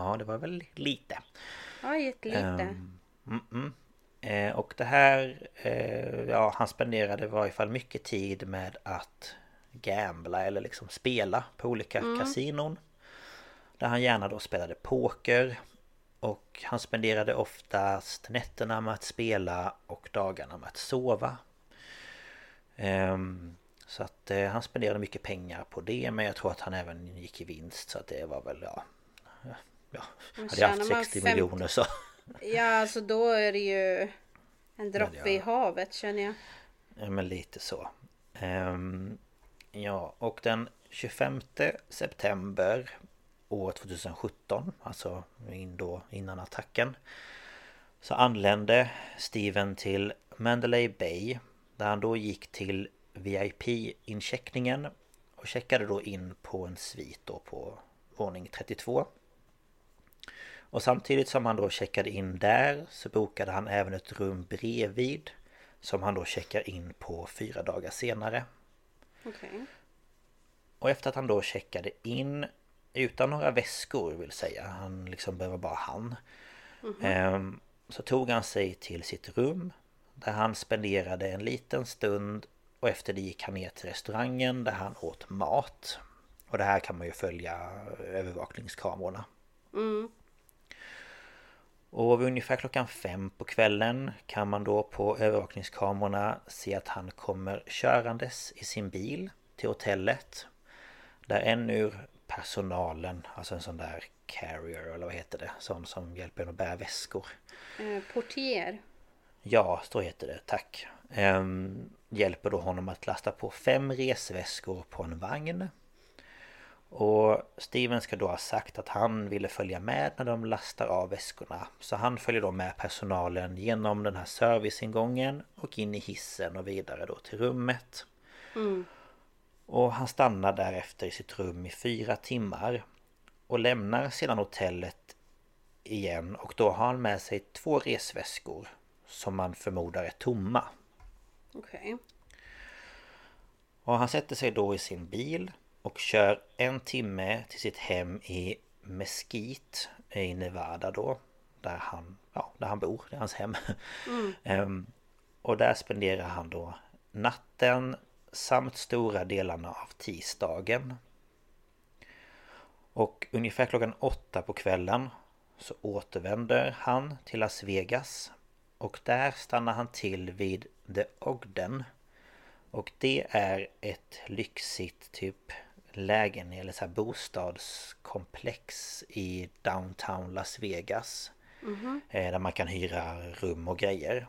Ja, det var väl lite. Ja, jättelite. Ehm, mm, mm. Eh, och det här, eh, ja han spenderade i varje fall mycket tid med att gambla eller liksom spela på olika kasinon. Där han gärna då spelade poker. Och han spenderade oftast nätterna med att spela och dagarna med att sova. Ehm, så att eh, han spenderade mycket pengar på det men jag tror att han även gick i vinst så att det var väl ja... Ja, hade jag haft tjänar man 60 50 miljoner så... Ja, alltså då är det ju en droppe Ja, det- i havet känner jag. Ja men lite så. Ehm, ja och den 25 september år 2017, alltså in då innan attacken. Så anlände Steven till Mandalay Bay där han då gick till VIP-incheckningen och checkade då in på en svit då på våning 32. Och samtidigt som han då checkade in där så bokade han även ett rum bredvid som han då checkar in på fyra dagar senare. Okej. Och efter att han då checkade in utan några väskor vill säga, han liksom behöver bara han. Ehm, så tog han sig till sitt rum där han spenderade en liten stund och efter det gick han ner till restaurangen där han åt mat. Och det här kan man ju följa övervakningskamerorna. Mm. Och vid ungefär klockan fem på kvällen kan man då på övervakningskamerorna se att han kommer körandes i sin bil till hotellet. Där en ur personalen, alltså en sån där carrier eller vad heter det? Sån som hjälper en att bära väskor. Eh, portier. Ja, så heter det, tack. Ehm, hjälper då honom att lasta på fem resväskor på en vagn. Och Steven ska då ha sagt att han ville följa med när de lastar av väskorna. Så han följer då med personalen genom den här serviceingången och in i hissen och vidare då till rummet. Och han stannar därefter i sitt rum i fyra timmar. Och lämnar sedan hotellet igen och då har han med sig två resväskor som man förmodar är tomma. Okej. Och han sätter sig då i sin bil och kör en timme till sitt hem i Mesquite i Nevada då. Där han, ja, där han bor, det är hans hem. *laughs* Ehm, och där spenderar han då natten samt stora delarna av tisdagen. Och ungefär klockan åtta på kvällen så återvänder han till Las Vegas. Och där stannar han till vid The Ogden. Och det är ett lyxigt typ lägen eller så här bostadskomplex i downtown Las Vegas. Eh, Där man kan hyra rum och grejer.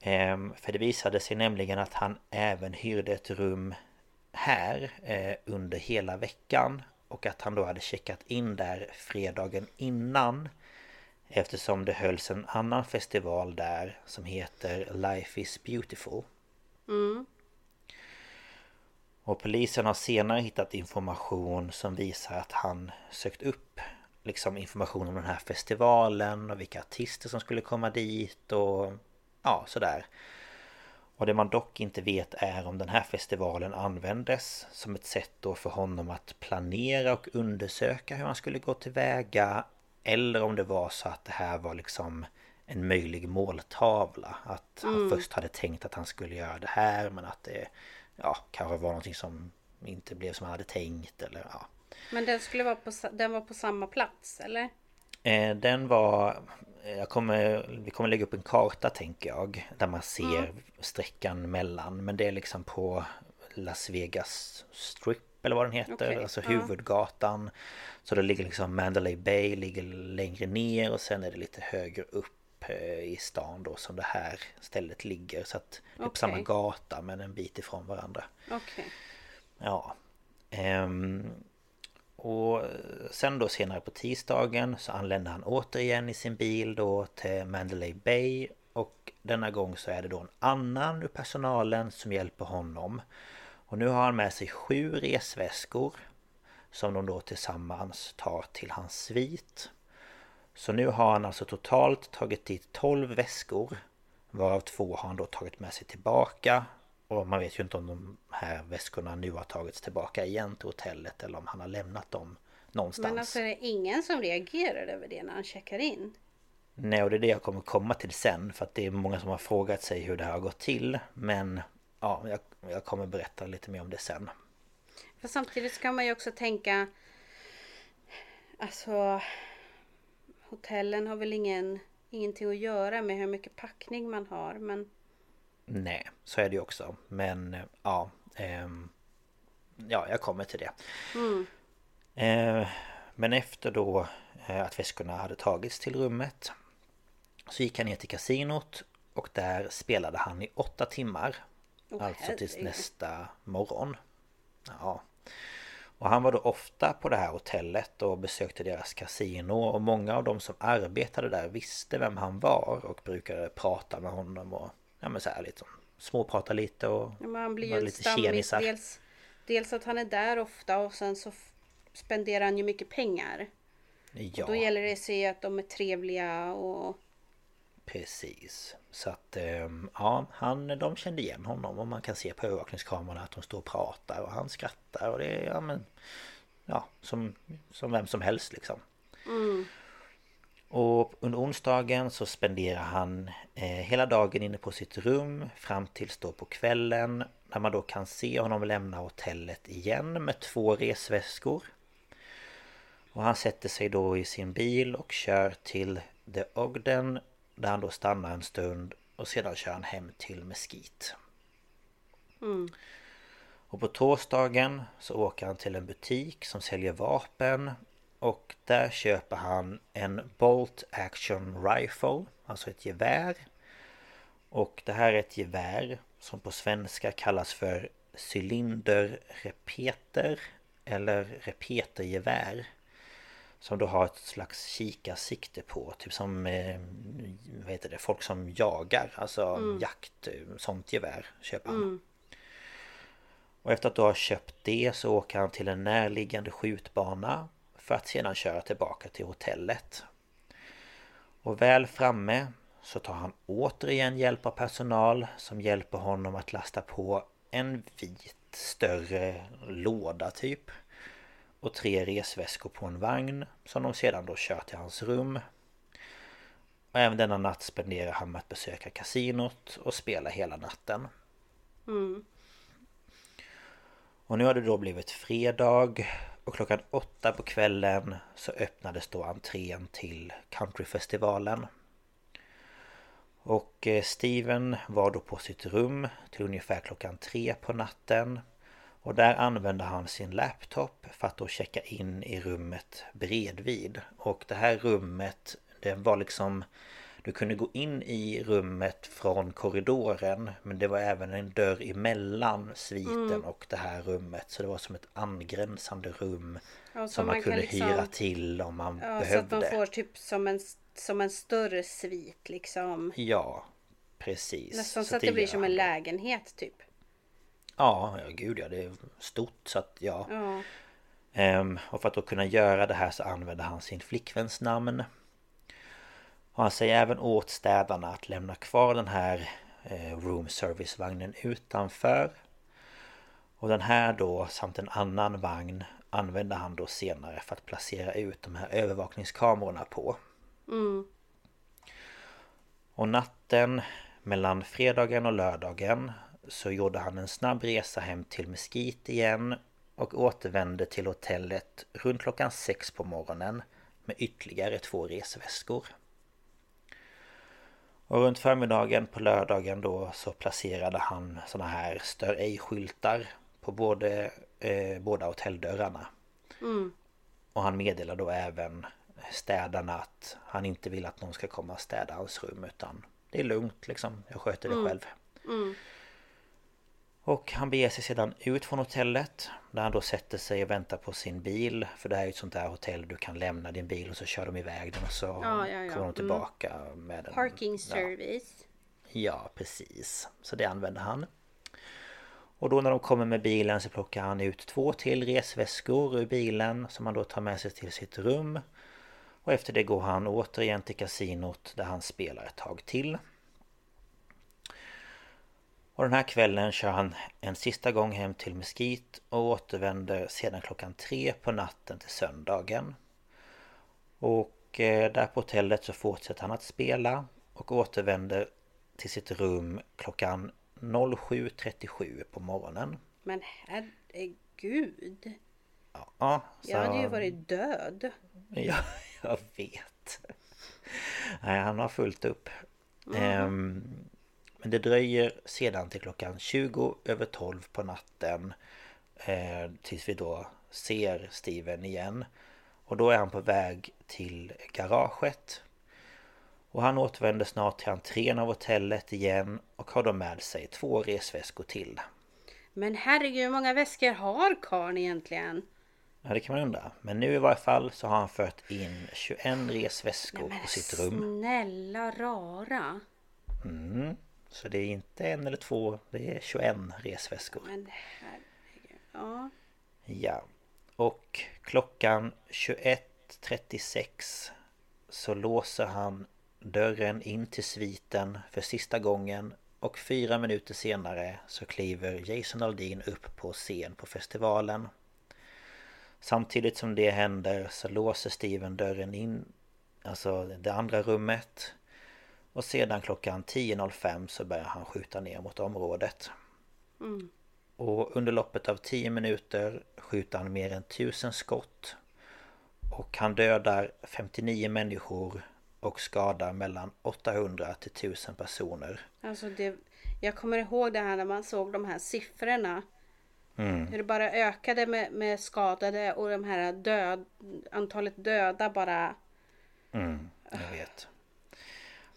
Ehm, För det visade sig nämligen att han även hyrde ett rum här eh, under hela veckan. Och att han då hade checkat in där fredagen innan. Eftersom det hölls en annan festival där som heter Life is beautiful. Och polisen har senare hittat information som visar att han sökt upp liksom information om den här festivalen och vilka artister som skulle komma dit och ja, sådär. Och det man dock inte vet är om den här festivalen användes som ett sätt då för honom att planera och undersöka hur han skulle gå tillväga eller om det var så att det här var liksom en möjlig måltavla. Att han först hade tänkt att han skulle göra det här men att det ja, kanske var någonting som inte blev som han hade tänkt eller ja. Men den skulle vara på, den var på samma plats eller? Eh, Den var... Jag kommer, vi kommer lägga upp en karta tänker jag Där man ser sträckan mellan. Men det är liksom på Las Vegas Strip eller vad den heter Okej, Alltså huvudgatan. Så det ligger liksom Mandalay Bay ligger längre ner och sen är det lite högre upp i stan då som det här stället ligger Så att det är på samma gata men en bit ifrån varandra Okej. Ja. Ehm, och sen då senare på tisdagen så anländer han återigen i sin bil då till Mandalay Bay. Och denna gång så är det då en annan ur personalen som hjälper honom. Och nu har han med sig sju resväskor. Som de då tillsammans tar till hans svit. Så nu har han alltså totalt tagit dit 12 väskor. Varav två har han då tagit med sig tillbaka. Och man vet ju inte om de här väskorna nu har tagits tillbaka igen till hotellet eller om han har lämnat dem någonstans. Men alltså det är ingen som reagerar över det när han checkar in? Nej, och det är det jag kommer komma till sen för att det är många som har frågat sig hur det här har gått till. Men ja, jag, jag kommer berätta lite mer om det sen. För samtidigt ska man ju också tänka Alltså Hotellen har väl ingen Ingenting att göra med hur mycket packning man har men Nej, så är det ju också. Men eh, ja... ehm, ja, jag kommer till det. Eh, men efter då eh, att väskorna hade tagits till rummet så gick han ner till kasinot och där spelade han i åtta timmar. Åh, alltså tills nästa morgon. Ja. Och han var då ofta på det här hotellet och besökte deras kasino och många av de som arbetade där visste vem han var och brukade prata med honom och ja men så här liksom småprata lite och Ja, men han blir ju lite stammis. Dels, dels att han är där ofta och sen så spenderar han ju mycket pengar. Ja. Då gäller det att se att de är trevliga och... Precis. Så att ehm, ja, han, de kände igen honom och man kan se på övervakningskamerorna att de står och pratar och han skrattar och det är ja men Ja, som, som vem som helst liksom. Och under onsdagen så spenderar han eh, hela dagen inne på sitt rum fram tills då på kvällen när man då kan se honom lämna hotellet igen med två resväskor. Och han sätter sig då i sin bil och kör till The Ogden där han då stannar en stund och sedan kör han hem till Mesquite. Och på torsdagen så åker han till en butik som säljer vapen och där köper han en Bolt Action Rifle, alltså ett gevär. Och det här är ett gevär som på svenska kallas för cylinderrepeter eller repetergevär. Som då har ett slags kikarsikte på, typ som eh, vad heter det, folk som jagar, alltså jakt, eh, sånt gevär köper han. Och efter att då ha köpt det så åker han till en närliggande skjutbana för att sedan köra tillbaka till hotellet. Och väl framme så tar han återigen hjälp av personal som hjälper honom att lasta på en vit större låda typ. Och tre resväskor på en vagn som de sedan då kör till hans rum. Och även denna natt spenderar han med att besöka kasinot och spela hela natten. Och nu har det då blivit fredag och klockan åtta på kvällen så öppnades då entrén till countryfestivalen. Och eh, Steven var då på sitt rum till ungefär klockan tre på natten. Och där använde han sin laptop för att då checka in i rummet bredvid. Och det här rummet, det var liksom... Du kunde gå in i rummet från korridoren men det var även en dörr emellan sviten och det här rummet. Så det var som ett angränsande rum Ja, så som man, man kunde liksom- hyra till om man Ja, så att behövde. man får typ som en, som en större svit liksom. Ja, precis. Nästan så, att det blir som en lägenhet typ. Ja, ja gud ja, det är stort så att ja. Ja. Ehm, och för att då kunna göra det här så använder han sin flickväns namn. Och han säger även åt städarna att lämna kvar den här eh, room service-vagnen utanför. Och den här då samt en annan vagn använder han då senare för att placera ut de här övervakningskamerorna på. Och natten mellan fredagen och lördagen så gjorde han en snabb resa hem till Mesquite igen och återvände till hotellet runt klockan sex på morgonen med ytterligare två resväskor. Och runt förmiddagen på lördagen då så placerade han såna här stör ej-skyltar på både, eh, båda hotelldörrarna. Och han meddelade då även städarna att han inte vill att någon ska komma och städa hans rum utan det är lugnt liksom, jag sköter det själv. Och han beger sig sedan ut från hotellet Där han då sätter sig och väntar på sin bil För det här är ju ett sånt där hotell du kan lämna din bil och så kör de iväg den och så Ja, ja, ja. kommer de tillbaka med den. Parking service. Ja, precis. Så det använder han. Och då när de kommer med bilen så plockar han ut två till resväskor ur bilen som han då tar med sig till sitt rum. Och efter det går han återigen till kasinot där han spelar ett tag till. Och den här kvällen kör han en sista gång hem till Mesquite och återvänder sedan klockan tre på natten till söndagen. Och eh, där på hotellet så fortsätter han att spela och återvänder till sitt rum klockan 07.37 på morgonen. Men herregud. Ja, så... Jag hade ju varit död. Ja, *laughs* jag vet. Nej, han har fullt upp. Ehm, Men det dröjer sedan till klockan 20 över 12 på natten eh, Tills vi då ser Steven igen Och då är han på väg till garaget Och han återvänder snart till entrén av hotellet igen Och har då med sig två resväskor till Men herregud, hur många väskor har karln egentligen? Ja det kan man undra Men nu i varje fall så har han fört in 21 resväskor Nej, på sitt rum snälla rara. mm. Så det är inte en eller två Det är 21 resväskor Men herregud. Ja. Ja. Och klockan 21.36 så låser han dörren in till sviten för sista gången och fyra minuter senare så kliver Jason Aldean upp på scen på festivalen. Samtidigt som det händer så låser Steven dörren in, alltså det andra rummet. Och sedan klockan 10.05 så börjar han skjuta ner mot området. Mm. Och under loppet av 10 minuter skjuter han mer än 1000 skott. Och han dödar 59 människor och skadar mellan 800 till 1000 personer. Alltså det, jag kommer ihåg det här när man såg de här siffrorna. Mm. Hur det bara ökade med, med skadade och de här död, antalet döda bara. Mm, jag vet.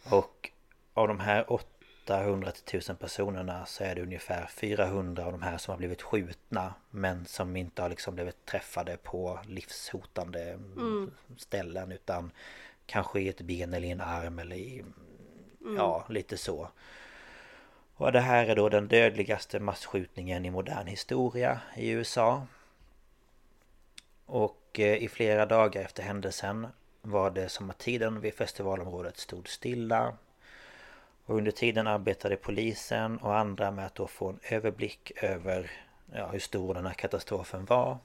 Och av de här 800 till 1000 personerna så är det ungefär 400 av de här som har blivit skjutna men som inte har liksom blivit träffade på livshotande ställen utan kanske i ett ben eller i en arm eller i... Ja, lite så. Och det här är då den dödligaste massskjutningen i modern historia i USA. Och eh, i flera dagar efter händelsen var det som att tiden vid festivalområdet stod stilla. Och under tiden arbetade polisen och andra med att då få en överblick över ja, hur stor den här katastrofen var.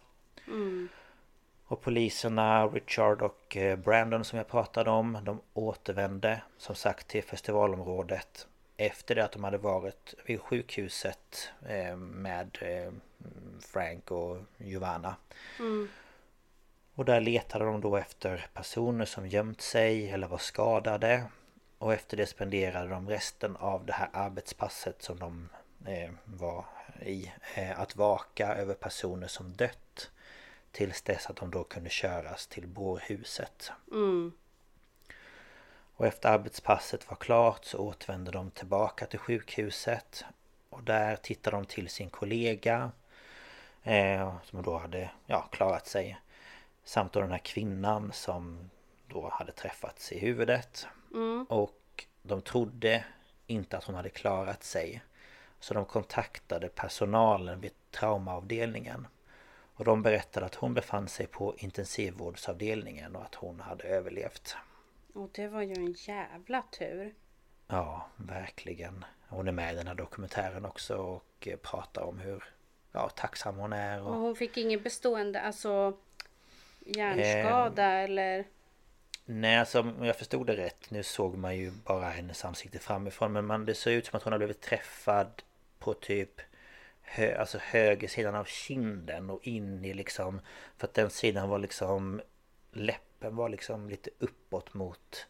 Och poliserna Richard och eh, Brandon som jag pratade om De återvände som sagt till festivalområdet Efter det att de hade varit vid sjukhuset eh, med eh, Frank och Giovanna Och där letade de då efter personer som gömt sig eller var skadade Och efter det spenderade de resten av det här arbetspasset som de eh, var i eh, Att vaka över personer som dött Tills dess att de då kunde köras till bårhuset. Mm. Och efter arbetspasset var klart så återvände de tillbaka till sjukhuset. Och där tittade de till sin kollega. Eh, som då hade ja, klarat sig. Samt då den här kvinnan som då hade träffats i huvudet. Och de trodde inte att hon hade klarat sig. Så de kontaktade personalen vid traumaavdelningen. Och de berättade att hon befann sig på intensivvårdsavdelningen och att hon hade överlevt. Och det var ju en jävla tur. Ja, verkligen. Hon är med i den här dokumentären också och pratar om hur ja, tacksam hon är. Och Och, hon fick ingen bestående, alltså hjärnskada eller? nej, alltså om jag förstod det rätt. Nu såg man ju bara hennes ansikte framifrån. Men man, det ser ut som att hon har blivit träffad på typ hö, alltså höger sidan av kinden och in i liksom... För att den sidan var liksom... Läppen var liksom lite uppåt mot...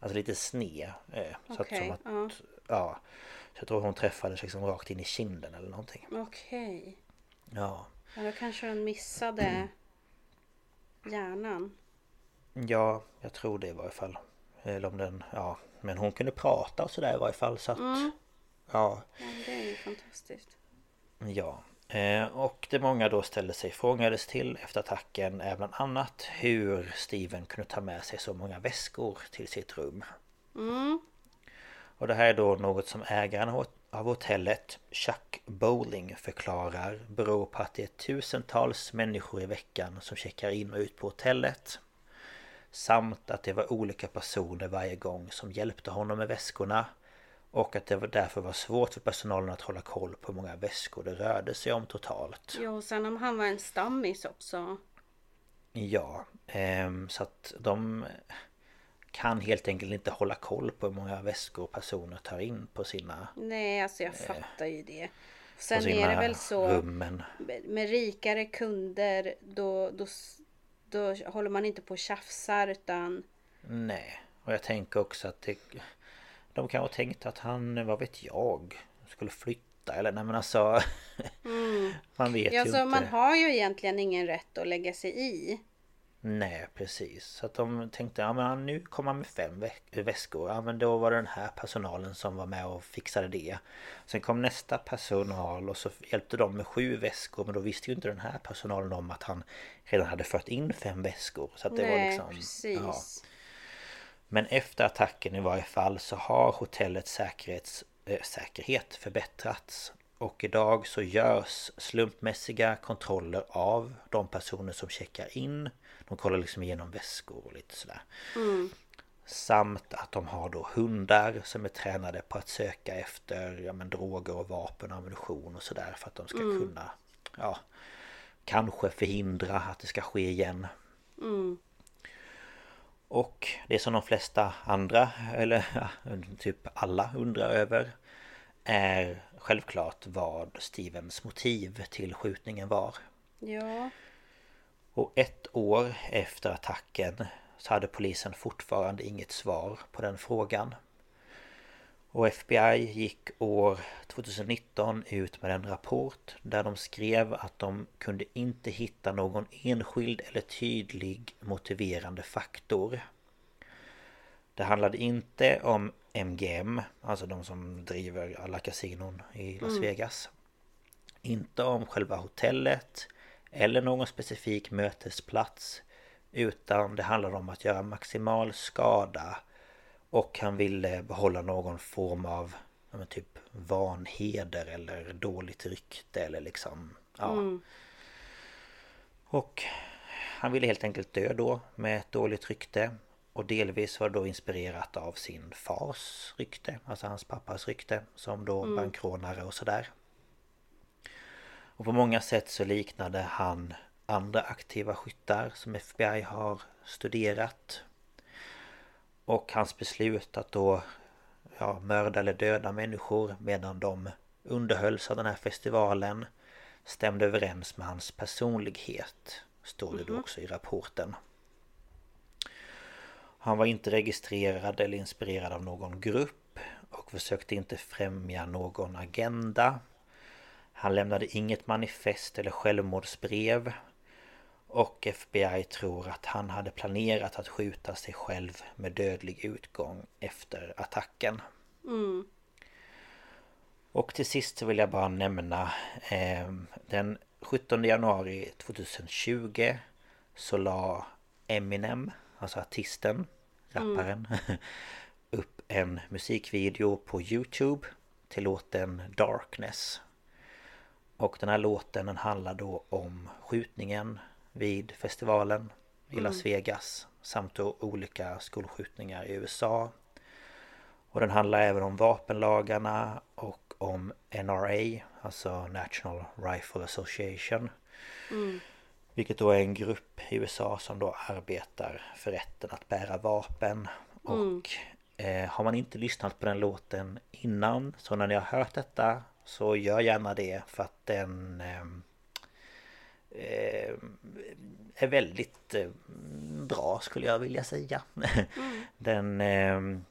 Alltså lite sned. Eh, så att, Okej, som att, ja. ja. Så jag tror hon träffades liksom rakt in i kinden eller någonting. Okej. Ja. Ja, då kanske den missade *clears throat* hjärnan. Ja, jag tror det i varje fall. Eller om den, ja. Men hon kunde prata och sådär i varje fall så att... Ja. Ja, det är ju fantastiskt. Ja. Eh, och det många då ställde sig frågades till efter attacken är bland annat hur Steven kunde ta med sig så många väskor till sitt rum. Och det här är då något som ägaren av hotellet Chuck Bowling förklarar beror på att det är tusentals människor i veckan som checkar in och ut på hotellet. Samt att det var olika personer varje gång som hjälpte honom med väskorna. Och att det var därför var svårt för personalen att hålla koll på hur många väskor det rörde sig om totalt. Ja, och sen om han var en stammis också. Ja, ehm, så att de kan helt enkelt inte hålla koll på hur många väskor personer tar in på sina, Nej, alltså jag fattar ju det. Sen på sina är det väl så rummen. med rikare kunder då, då, då håller man inte på och tjafsar utan Nej, och jag tänker också att det, de kanske tänkte att han, vad vet jag, skulle flytta eller nej men alltså... *laughs* man vet Ja, ju så inte. man har ju egentligen ingen rätt att lägga sig i. Nej precis. Så att de tänkte ja men nu kommer han med fem vä- väskor. Ja men då var det den här personalen som var med och fixade det. Sen kom nästa personal och så hjälpte de med sju väskor. Men då visste ju inte den här personalen om att han redan hade fört in fem väskor. Så att det var Nej, liksom... precis. Ja. Men efter attacken i varje fall så har hotellets säkerhets, äh, säkerhet förbättrats. Och idag så görs slumpmässiga kontroller av de personer som checkar in. De kollar liksom igenom väskor och lite sådär. Samt att de har då hundar som är tränade på att söka efter ja, men, droger och vapen och ammunition och sådär för att de ska kunna ja, kanske förhindra att det ska ske igen. Och det som de flesta andra, eller ja, typ alla undrar över är självklart vad Stevens motiv till skjutningen var. Ja. Och ett år efter attacken så hade polisen fortfarande inget svar på den frågan. Och FBI gick år 2019 ut med en rapport där de skrev att de kunde inte hitta någon enskild eller tydlig motiverande faktor. Det handlade inte om MGM, alltså de som driver alla kasinon i Las Vegas. Inte om själva hotellet eller någon specifik mötesplats. Utan det handlade om att göra maximal skada och han ville behålla någon form av men typ vanheder eller dåligt rykte eller liksom ja. Och han ville helt enkelt dö då med ett dåligt rykte. Och delvis var då inspirerat av sin fars rykte, alltså hans pappas rykte som då bankrånare och sådär. Och på många sätt så liknade han andra aktiva skyttar som FBI har studerat. Och hans beslut att då ja, mörda eller döda människor medan de underhölls av den här festivalen stämde överens med hans personlighet. Står det då också i rapporten. Han var inte registrerad eller inspirerad av någon grupp och försökte inte främja någon agenda. Han lämnade inget manifest eller självmordsbrev. Och FBI tror att han hade planerat att skjuta sig själv med dödlig utgång efter attacken. Och till sist så vill jag bara nämna eh, Den 17 januari 2020 Så la Eminem, alltså artisten, rapparen *laughs* Upp en musikvideo på Youtube Till låten Darkness Och den här låten den handlar då om skjutningen vid festivalen i Las Vegas Samt då olika skolskjutningar i USA och den handlar även om vapenlagarna och om NRA, alltså National Rifle Association. Vilket då är en grupp i USA som då arbetar för rätten att bära vapen. Och eh, har man inte lyssnat på den låten innan, så när ni har hört detta så gör gärna det för att den ehm, eh, är väldigt eh, bra skulle jag vilja säga. *laughs* Den ehm,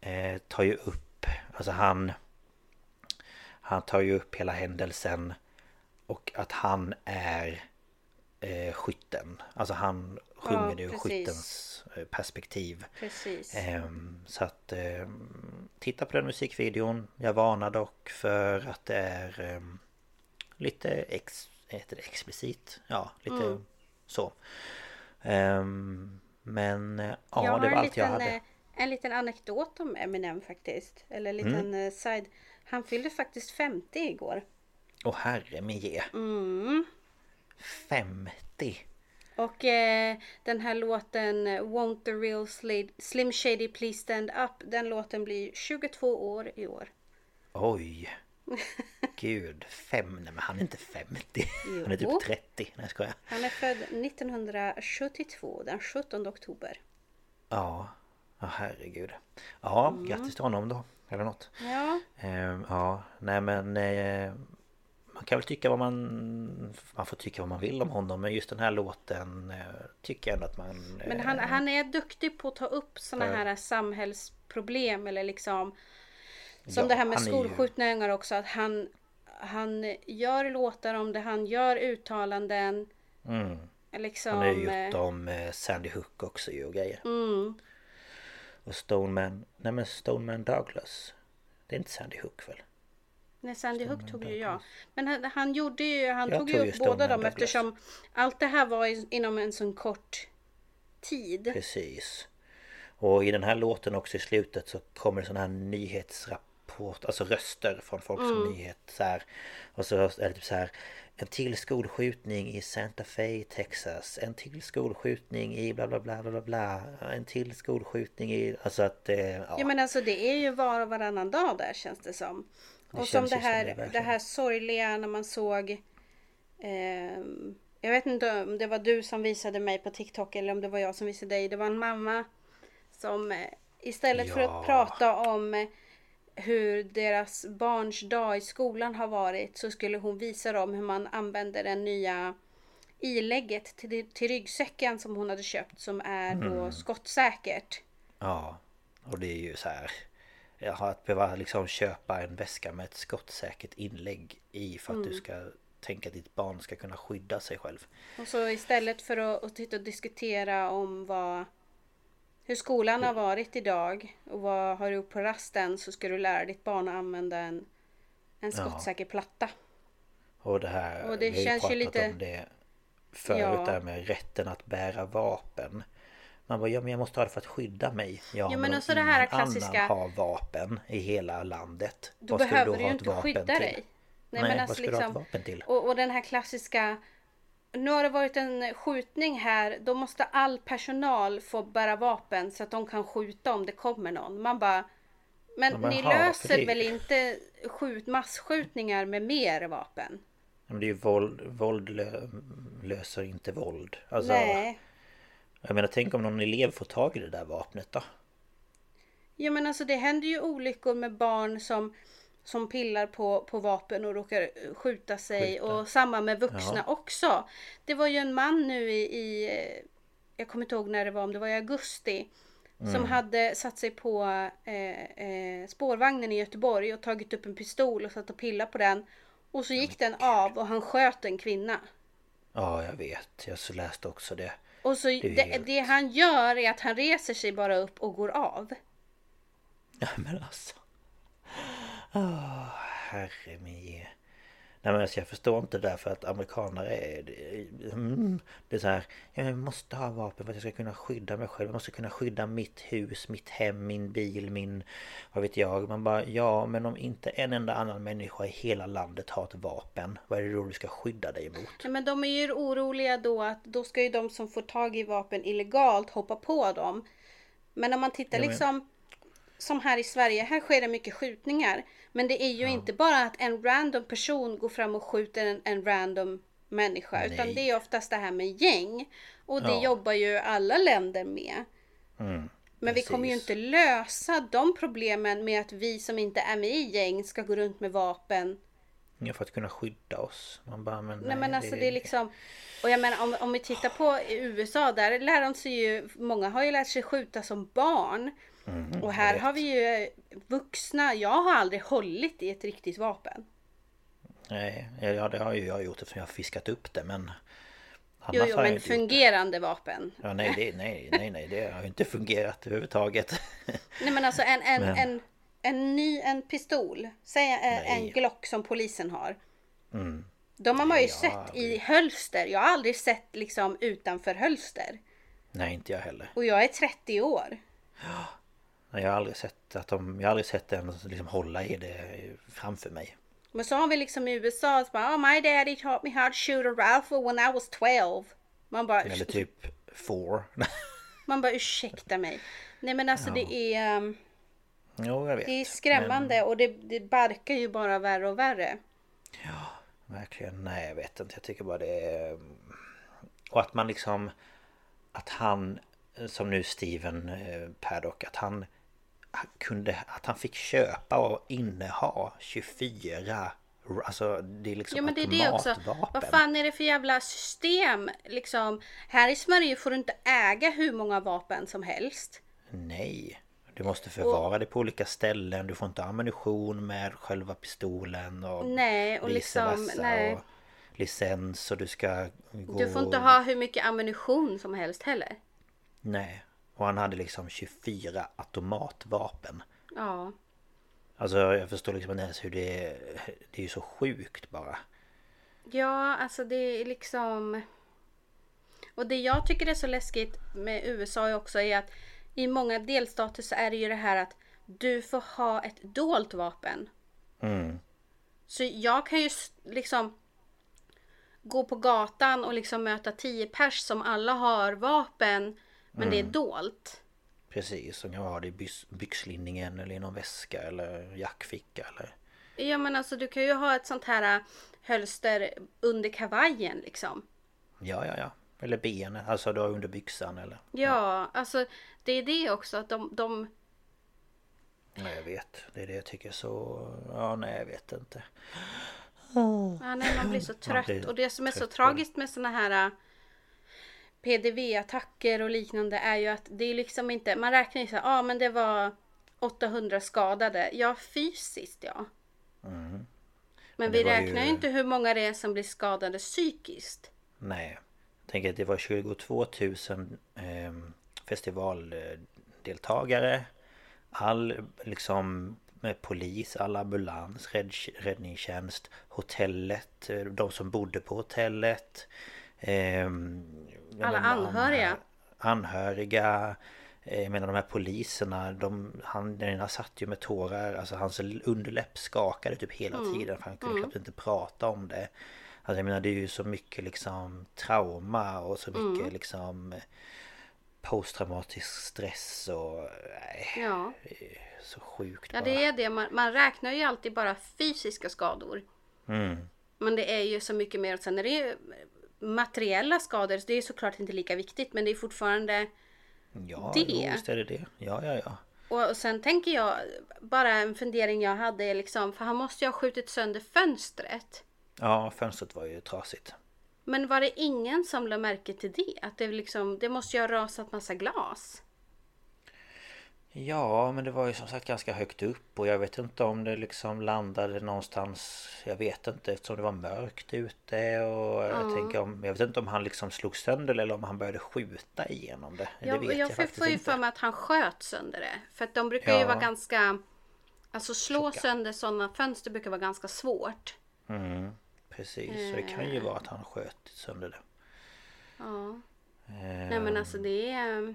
eh, tar ju upp, alltså han Han tar ju upp hela händelsen Och att han är eh, skytten Alltså han sjunger Ja, ur skyttens eh, perspektiv Precis. Ehm, Så att ehm, Titta på den musikvideon Jag varnar dock för att det är ehm, Lite ex, heter det explicit Ja, lite Mm. så Men eh, ja, jag det var allt jag liten, hade eh, en liten anekdot om Eminem faktiskt. Eller en liten Mm. side. Han fyllde faktiskt 50 igår. Åh herre min ge Mm. 50 Och eh, den här låten eh, Won't the real Sli- Slim Shady Please Stand Up. Den låten blir 22 år i år. Oj. *laughs* Gud, fem, nej men han är inte 50 Han är typ 30, nej jag Han är född 1972 den 17 oktober. Ja, ja herregud. Ja, Mm. grattis till honom då Eller något. Ja, Ehm, Ja, nej men eh, Man kan väl tycka vad man Man får tycka vad man vill om honom Men just den här låten eh, Tycker jag ändå att man men eh, han, han är duktig på att ta upp såna Ja. här problem eller liksom som Ja, det här med han är ju- skolskjutningar också att han han gör låtar om det, han gör uttalanden. Mm. Liksom, Han har ju eh, gjort om eh, Sandy Hook också ju och grejer. mm, Och Stoneman, nej men Stoneman Douglas. Det är inte Sandy Hook väl? Nej, Sandy Hook tog ju jag. Men han, han gjorde ju, han Jag tog ju upp båda dem eftersom allt det här var i- inom en sån kort tid. Precis. Och i den här låten också i slutet så kommer det sån här nyhetsrapport, alltså röster från folk Mm. som nyhet så här. Och så är det typ så här En till skolskjutning i Santa Fe, Texas. En till skolskjutning i bla bla bla bla bla. En till skolskjutning i... Alltså att... Eh, ja. Ja men alltså det är ju var och varannan dag där känns det som. Det och som det ju som här, det, det, här sorgliga när man såg ehm, Jag vet inte om det var du som visade mig på TikTok eller om det var jag som visade dig. Det var en mamma som eh, istället för Ja. att prata om eh, hur deras barns dag i skolan har varit så skulle hon visa dem hur man använder den nya ilägget till, till ryggsäcken som hon hade köpt som är då Mm. skottsäkert. Ja, och det är ju så här att behöva liksom köpa en väska med ett skottsäkert inlägg i för att Mm. du ska tänka att ditt barn ska kunna skydda sig själv. Och så istället för att, att titta och diskutera om vad hur skolan har varit idag och vad har du gjort på rasten så ska du lära ditt barn att använda en, en skottsäker platta. Och det här, Och det vi har ju pratat lite- om det förut Ja. där med rätten att bära vapen. Man bara, ja men jag måste ha det för att skydda mig. Ja, men också det här klassiska- annan har vapen i hela landet. Då vad behöver du ju inte skydda till? dig. Nej, men vad alltså ska du ha ett liksom- vapen till? Och, och den här klassiska nu har det varit en skjutning här. Då måste all personal få bära vapen så att de kan skjuta om det kommer någon. Man bara Men Ja, men ni ha, för löser det- väl inte skjut, massskjutningar med mer vapen? Men det är ju våld, våld lö, löser inte våld. Alltså, Nej. Jag menar tänk om någon elev får tag i det där vapnet då? Jo men alltså det händer ju olyckor med barn som som pillar på, på vapen och råkar skjuta sig Skjuta. och samma med vuxna Ja. också. Det var ju en man nu i, i jag kommer inte ihåg när det var, om det var i augusti. Mm. Som hade satt sig på eh, eh, spårvagnen i Göteborg och tagit upp en pistol och satt och pillat på den. Och så gick den av och han sköt en kvinna. Ja, jag vet. Jag så läste också det. Och så det, helt- det han gör är att han reser sig bara upp och går av. Ja, men alltså. Åh, herre min. Nej men alltså jag förstår inte det där för att amerikanare är... det- Mm, det är så här... Jag måste ha vapen för att jag ska kunna skydda mig själv. Jag måste kunna skydda mitt hus, mitt hem, min bil, min... Vad vet jag. Man bara ja men om inte en enda annan människa i hela landet har ett vapen. Vad är det då du ska skydda dig emot? Nej, men de är ju oroliga då att då ska ju de som får tag i vapen illegalt hoppa på dem. Men om man tittar liksom som här i Sverige, här sker det mycket skjutningar. Men det är ju inte bara att en random person går fram och skjuter en, en random människa. Utan Nej. det är oftast det här med gäng. Och det Ja. jobbar ju alla länder med. Mm, Men vi kommer ju precis. inte lösa de problemen med att vi som inte är med i gäng ska gå runt med vapen. Ja, för att kunna skydda oss. Man bara men... Nej men alltså det är liksom Och jag menar om, om vi tittar på USA där lär de sig ju Många har ju lärt sig skjuta som barn Mm, Och här har vi ju eh, vuxna Jag har aldrig hållit i ett riktigt vapen. Nej, ja det har ju jag gjort eftersom jag har fiskat upp det men... Jo jo men fungerande vapen. Ja, nej, det, nej, nej, nej, det har ju inte fungerat överhuvudtaget. *laughs* Nej men alltså en, en, Men- en, en ny en pistol Säg eh, en Nej. Glock som polisen har. Mm. De har man ju jag sett i hölster. Jag har aldrig sett liksom utanför hölster. Nej, inte jag heller. Och jag är 30 år Jag har aldrig sett att de, jag har aldrig sett en liksom hålla i det framför mig. Men så har vi liksom i USA, så bara, oh my daddy taught me how to shoot a rifle when I was 12. Man bara, Eller typ four. *laughs* man bara ursäkta mig. Nej men alltså det är, um, jo, jag vet. det är skrämmande och det, det barkar ju bara värre och värre. Verkligen, nej jag vet inte. Jag tycker bara det är... Och att man liksom... Att han, som nu Steven eh, Paddock, att han kunde, att han fick köpa och inneha 24 Alltså det är liksom Ja men det är det också. Vad fan är det för jävla system liksom? Här i Sverige får du inte äga hur många vapen som helst. Nej. Du måste förvara det på olika ställen, du får inte ammunition med själva pistolen och Nej, och liksom, nej. Och licens och du ska gå... Du får inte ha hur mycket ammunition som helst heller. Nej. Och han hade liksom 24 automatvapen. Ja. Alltså jag förstår liksom inte ens hur det är... Det är ju så sjukt bara. Ja, alltså det är liksom... Och det jag tycker är så läskigt med USA också är att i många delstater så är det ju det här att du får ha ett dolt vapen. Mm. Så jag kan ju liksom gå på gatan och liksom möta tio pers som alla har vapen men det är dolt. Precis, som jag har det i byxlinningen eller i någon väska eller jackficka eller... Ja men alltså du kan ju ha ett sånt här äh, hölster under kavajen liksom. Ja, ja, ja. Eller benet, alltså du har under byxan eller... Ja, alltså det är det också att de, de Nej, jag vet. Det är det jag tycker så... Ja, nej, jag vet inte. Ja, nej, man blir så trött. blir och det som är så tragiskt med såna här äh, PDV-attacker och liknande är ju att det är liksom inte, man räknar ju så här, ja ah, men det var 800 skadade. Ja, fysiskt ja. Men, Men det vi räknar ju inte hur många det är som blir skadade psykiskt. Nej. Jag tänker att det var 22 000 eh, festivaldeltagare. All liksom med polis, all ambulans, rädd, räddningstjänst, hotellet, eh, de som bodde på hotellet. jag Alla anhöriga. Anhöriga. eh, Jag menar de här poliserna, de, han, den ena satt ju med tårar, alltså hans underläpp skakade typ hela tiden för han kunde knappt inte prata om det. Alltså jag menar det är ju så mycket liksom trauma och så mycket liksom eh, posttraumatisk stress och... Nej, Ja, så sjukt ja bara. det är det. Man, man räknar ju alltid bara fysiska skador. Mm. Men det är ju så mycket mer. Sen är det ju materiella skador. Så det är såklart inte lika viktigt. Men det är fortfarande... Ja, Det. jo, visst är det det. Ja, ja, ja. Och och sen tänker jag, bara en fundering jag hade är liksom, för han måste ju ha skjutit sönder fönstret. Ja, fönstret var ju trasigt. Men var det ingen som lade märke till det? Att det liksom, det måste ju ha rasat massa glas. Ja, men det var ju som sagt ganska högt upp och jag vet inte om det liksom landade någonstans Jag vet inte eftersom det var mörkt ute och jag tänker om Jag vet inte om han liksom slog sönder det eller om han började skjuta igenom det Det Jag, vet jag, jag får, faktiskt får ju för mig att han sköt sönder det. För att de brukar ju Ja. vara ganska... Alltså slå Tjocka. sönder sådana fönster brukar vara ganska svårt. mm, Precis, så det kan ju vara att han sköt sönder det Ja. Eh, Nej men alltså det är...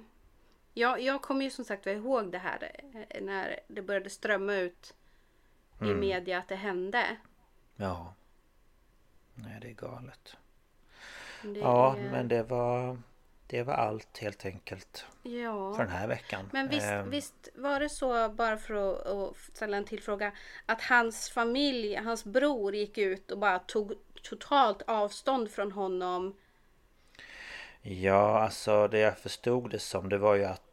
Jag, jag kommer ju som sagt ihåg det här eh, när det började strömma ut i Mm. media att det hände. Ja Nej, det är galet Det Ja, är- men det var Det var allt helt enkelt Ja. för den här veckan Men visst, Ehm, visst var det så, bara för att, att ställa en till fråga, att hans familj, hans bror gick ut och bara tog totalt avstånd från honom. Ja, alltså det jag förstod det som det var ju att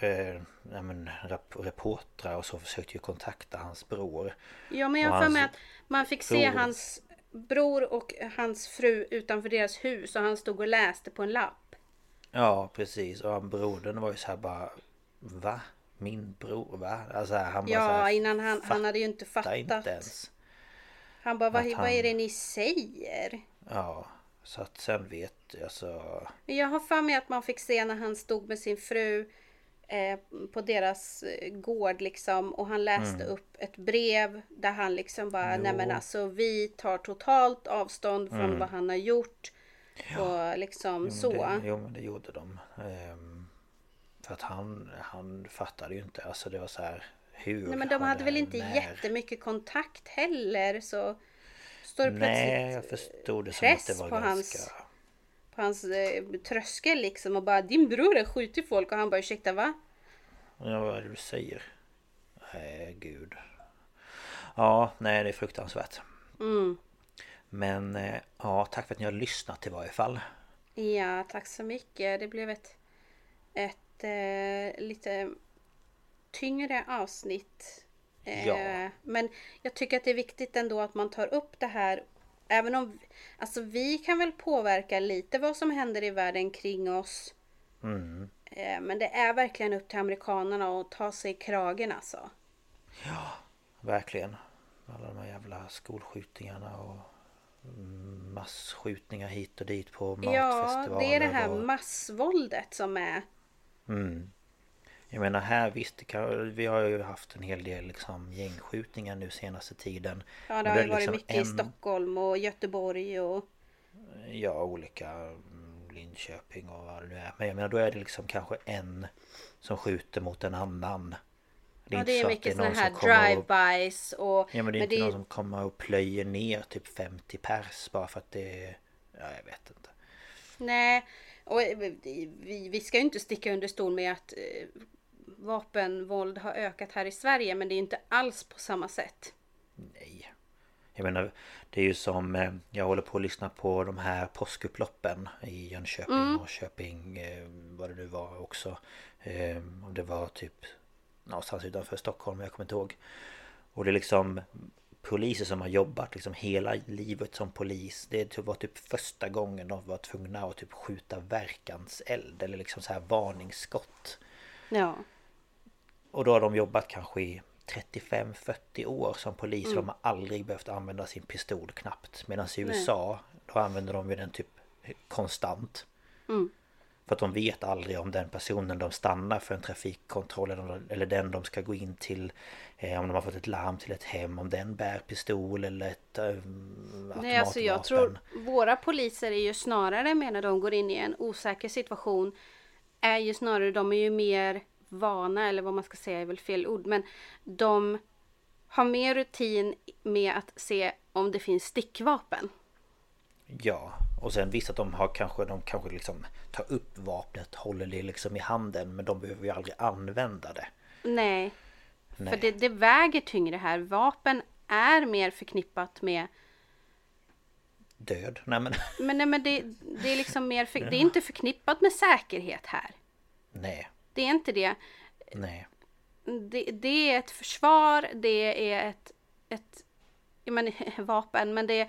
eh, ja, men, rap reportrar och så försökte ju kontakta hans bror. Ja, men jag har för mig att man fick se bror. hans bror och hans fru utanför deras hus och han stod och läste på en lapp. Ja, precis. Och han brodern var ju så här bara Va? Min bror? Va? Alltså han bara så Ja, här, innan han, han hade ju inte fattat. inte ens. Han bara, vad, att vad är han- det ni säger? Ja, så att sen vet alltså Men jag har för mig att man fick se när han stod med sin fru eh, på deras eh, gård liksom och han läste upp ett brev där han liksom bara, nej men alltså vi tar totalt avstånd från vad han har gjort. Och liksom Jo, så. Det, jo men det gjorde de. Ehm, för att han, han fattade ju inte. Alltså det var så här hur? Nej men de hade väl inte när? jättemycket kontakt heller så står det Nej jag plötsligt förstod det som att press det var på ganska... hans- på hans eh, tröskel liksom och bara din bror har skjutit folk och han bara ursäkta va? Ja vad är det du säger? Nej gud. Ja nej det är fruktansvärt. Mm. Men eh, ja tack för att ni har lyssnat i varje fall. Ja, tack så mycket. Det blev ett, ett eh, lite tyngre avsnitt. Eh, Ja. Men jag tycker att det är viktigt ändå att man tar upp det här. Även om alltså vi kan väl påverka lite vad som händer i världen kring oss. Mm. Eh, Men det är verkligen upp till amerikanerna att ta sig i kragen alltså. Verkligen. Alla de här jävla skolskjutningarna och massskjutningar hit och dit på Ja, matfestivaler. det är det här och... massvåldet som är... Mm. Jag menar här visst, det vi har ju haft en hel del liksom gängskjutningar nu senaste tiden. Ja, det Men har ju varit liksom mycket i en- Stockholm och Göteborg och... Ja, olika mm, Linköping och vad det nu är. Men jag menar då är det liksom kanske en som skjuter mot en annan. Ja, inte det är mycket såna här drive-bys och... Ja men det är inte någon som kommer och plöjer ner typ 50 pers bara för att det är... Ja jag vet inte. Nej, och vi, vi ska ju inte sticka under stol med att eh, vapenvåld har ökat här i Sverige men det är inte alls på samma sätt. Nej. Jag menar det är ju som eh, jag håller på att lyssna på de här påskupploppen i Jönköping Mm. och Köping eh, vad det nu var också. Eh, Om det var typ någonstans utanför Stockholm, jag kommer inte ihåg. Och det är liksom poliser som har jobbat liksom hela livet som polis. Det typ- var typ första gången de var tvungna att typ skjuta verkanseld eller liksom så här varningsskott. Ja. Och då har de jobbat kanske i 35-40 år som polis och Mm. de har aldrig behövt använda sin pistol knappt. Medan i USA då använder de ju den typ konstant. Mm. För att de vet aldrig om den personen de stannar för en trafikkontroll eller, eller den de ska gå in till eh, Om de har fått ett larm till ett hem Om den bär pistol eller ett eh, Nej, alltså jag tror våra poliser är ju snarare med när de går in i en osäker situation är ju snarare, de är ju mer vana eller vad man ska säga är väl fel ord men de har mer rutin med att se om det finns stickvapen. Ja, och sen visst att de har kanske, de kanske liksom tar upp vapnet, håller det liksom i handen men de behöver ju aldrig använda det. Nej, Nej. för det, det väger tyngre här. Vapen är mer förknippat med Död? Nej men men, nej, men det, det är liksom mer för, *laughs* det är inte förknippat med säkerhet här. nej, Det är inte det. nej. det, det är ett försvar, det är ett, ett jag menar, *laughs* vapen, men det,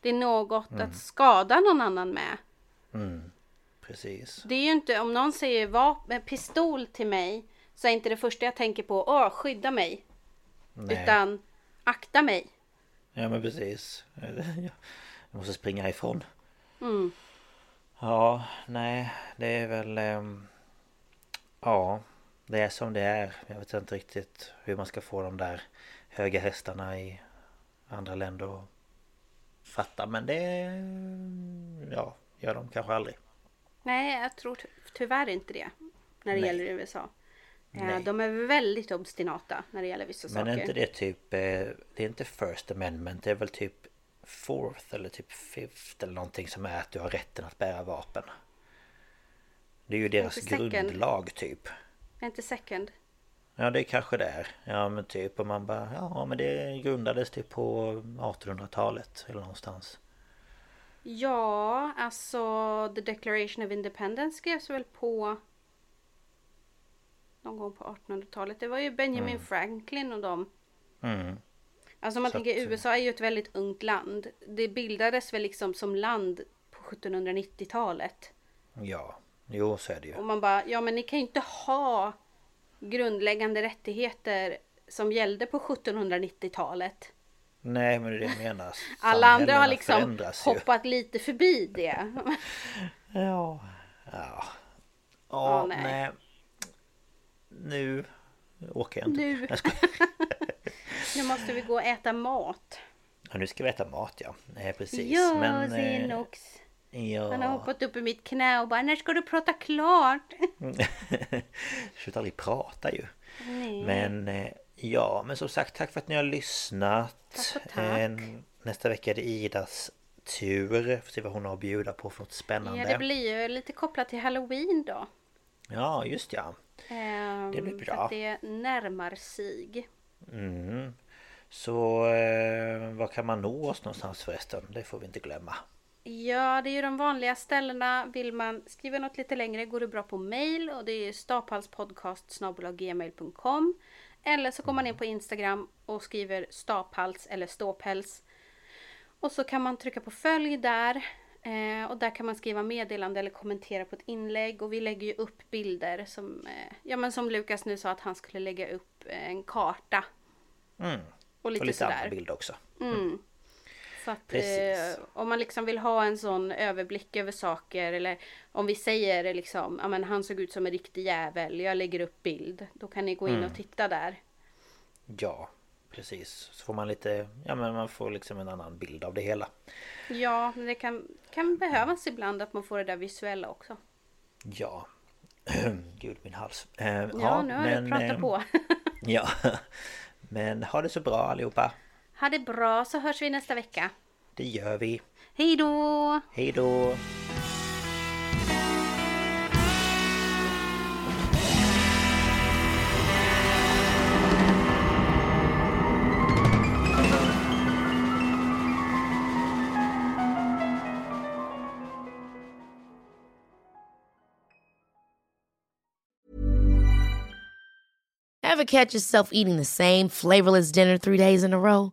det är något Mm. att skada någon annan med. Mm, precis. Det är ju inte, om någon säger vapen, pistol till mig, så är inte det första jag tänker på, åh, skydda mig. Nej. Utan, akta mig. Ja men precis. *laughs* Jag måste springa ifrån. Mm. Ja, nej, det är väl... ehm, ja, det är som det är. Jag vet inte riktigt hur man ska få de där höga hästarna i andra länder att fatta. Men det... Ja, gör de kanske aldrig. Nej, jag tror ty- tyvärr inte det. När det Nej. gäller USA. Eh, Nej. De är väldigt obstinata när det gäller vissa Men saker. är inte det typ... eh, Det är inte First Amendment. Det är väl typ Fourth eller typ Fifth eller någonting som är att du har rätten att bära vapen. Det är ju deras grundlag typ. Är inte second. Ja det kanske det är. Ja men typ och man bara ja men det grundades typ på 1800-talet eller någonstans. Ja, alltså The Declaration of Independence skrevs väl på någon gång på 1800-talet. Det var ju Benjamin Franklin och dem. Mm. Alltså om man Så tänker att- USA är ju ett väldigt ungt land. Det bildades väl liksom som land på 1790-talet. Ja, jo så är det ju. Och man bara, ja men ni kan ju inte ha grundläggande rättigheter som gällde på 1790-talet. Nej men det är det jag menar. *laughs* Alla andra har liksom förändras ju. hoppat lite förbi det. *laughs* Ja. Ja. Ja, nej. nej. Nu åker jag inte. Nu. Jag skojar. *laughs* nu måste vi gå och äta mat. Ja, nu ska vi äta mat ja. Nej precis. Ja, men, säger eh. Ja. Han har hoppat upp i mitt knä och bara, när ska du prata klart? *laughs* Slutar aldrig prata ju. Nej. Men eh, ja, men som sagt tack för att ni har lyssnat. Tack och tack. Eh, Nästa vecka är det Idas tur. Får se vad hon har att bjuda på för något spännande. Ja, det blir ju lite kopplat till Halloween då. Ja, just ja. Ehm, Det blir bra. För att det närmar sig. Mm. Så eh, var kan man nå oss någonstans förresten? Det får vi inte glömma. Ja, det är ju de vanliga ställena. Vill man skriva något lite längre går det bra på mail och det är staphalspodcast.gmail.com Eller så går man in på Instagram och skriver staphals eller ståpäls. Och så kan man trycka på följ där. Eh, och där kan man skriva meddelande eller kommentera på ett inlägg. Och vi lägger ju upp bilder som, eh, ja men som Lukas nu sa att han skulle lägga upp eh, en karta. Mm. Och lite, Och lite sådär. andra bilder också. Mm. Så att eh, om man liksom vill ha en sån överblick över saker eller om vi säger liksom, ja men han såg ut som en riktig jävel, jag lägger upp bild. Då kan ni gå in Mm. och titta där. Ja, precis. Så får man lite, ja men man får liksom en annan bild av det hela. Ja, men det kan, kan behövas ibland att man får det där visuella också. Ja. *clears throat* Gud min hals. Eh, Ja, nu har du pratat eh, på. *laughs* Ja. *laughs* Men ha det så bra allihopa. Ha det bra så hörs vi nästa vecka. Det gör vi. Hej då! Hej då! Ever catch yourself eating the same flavorless dinner three days in a row?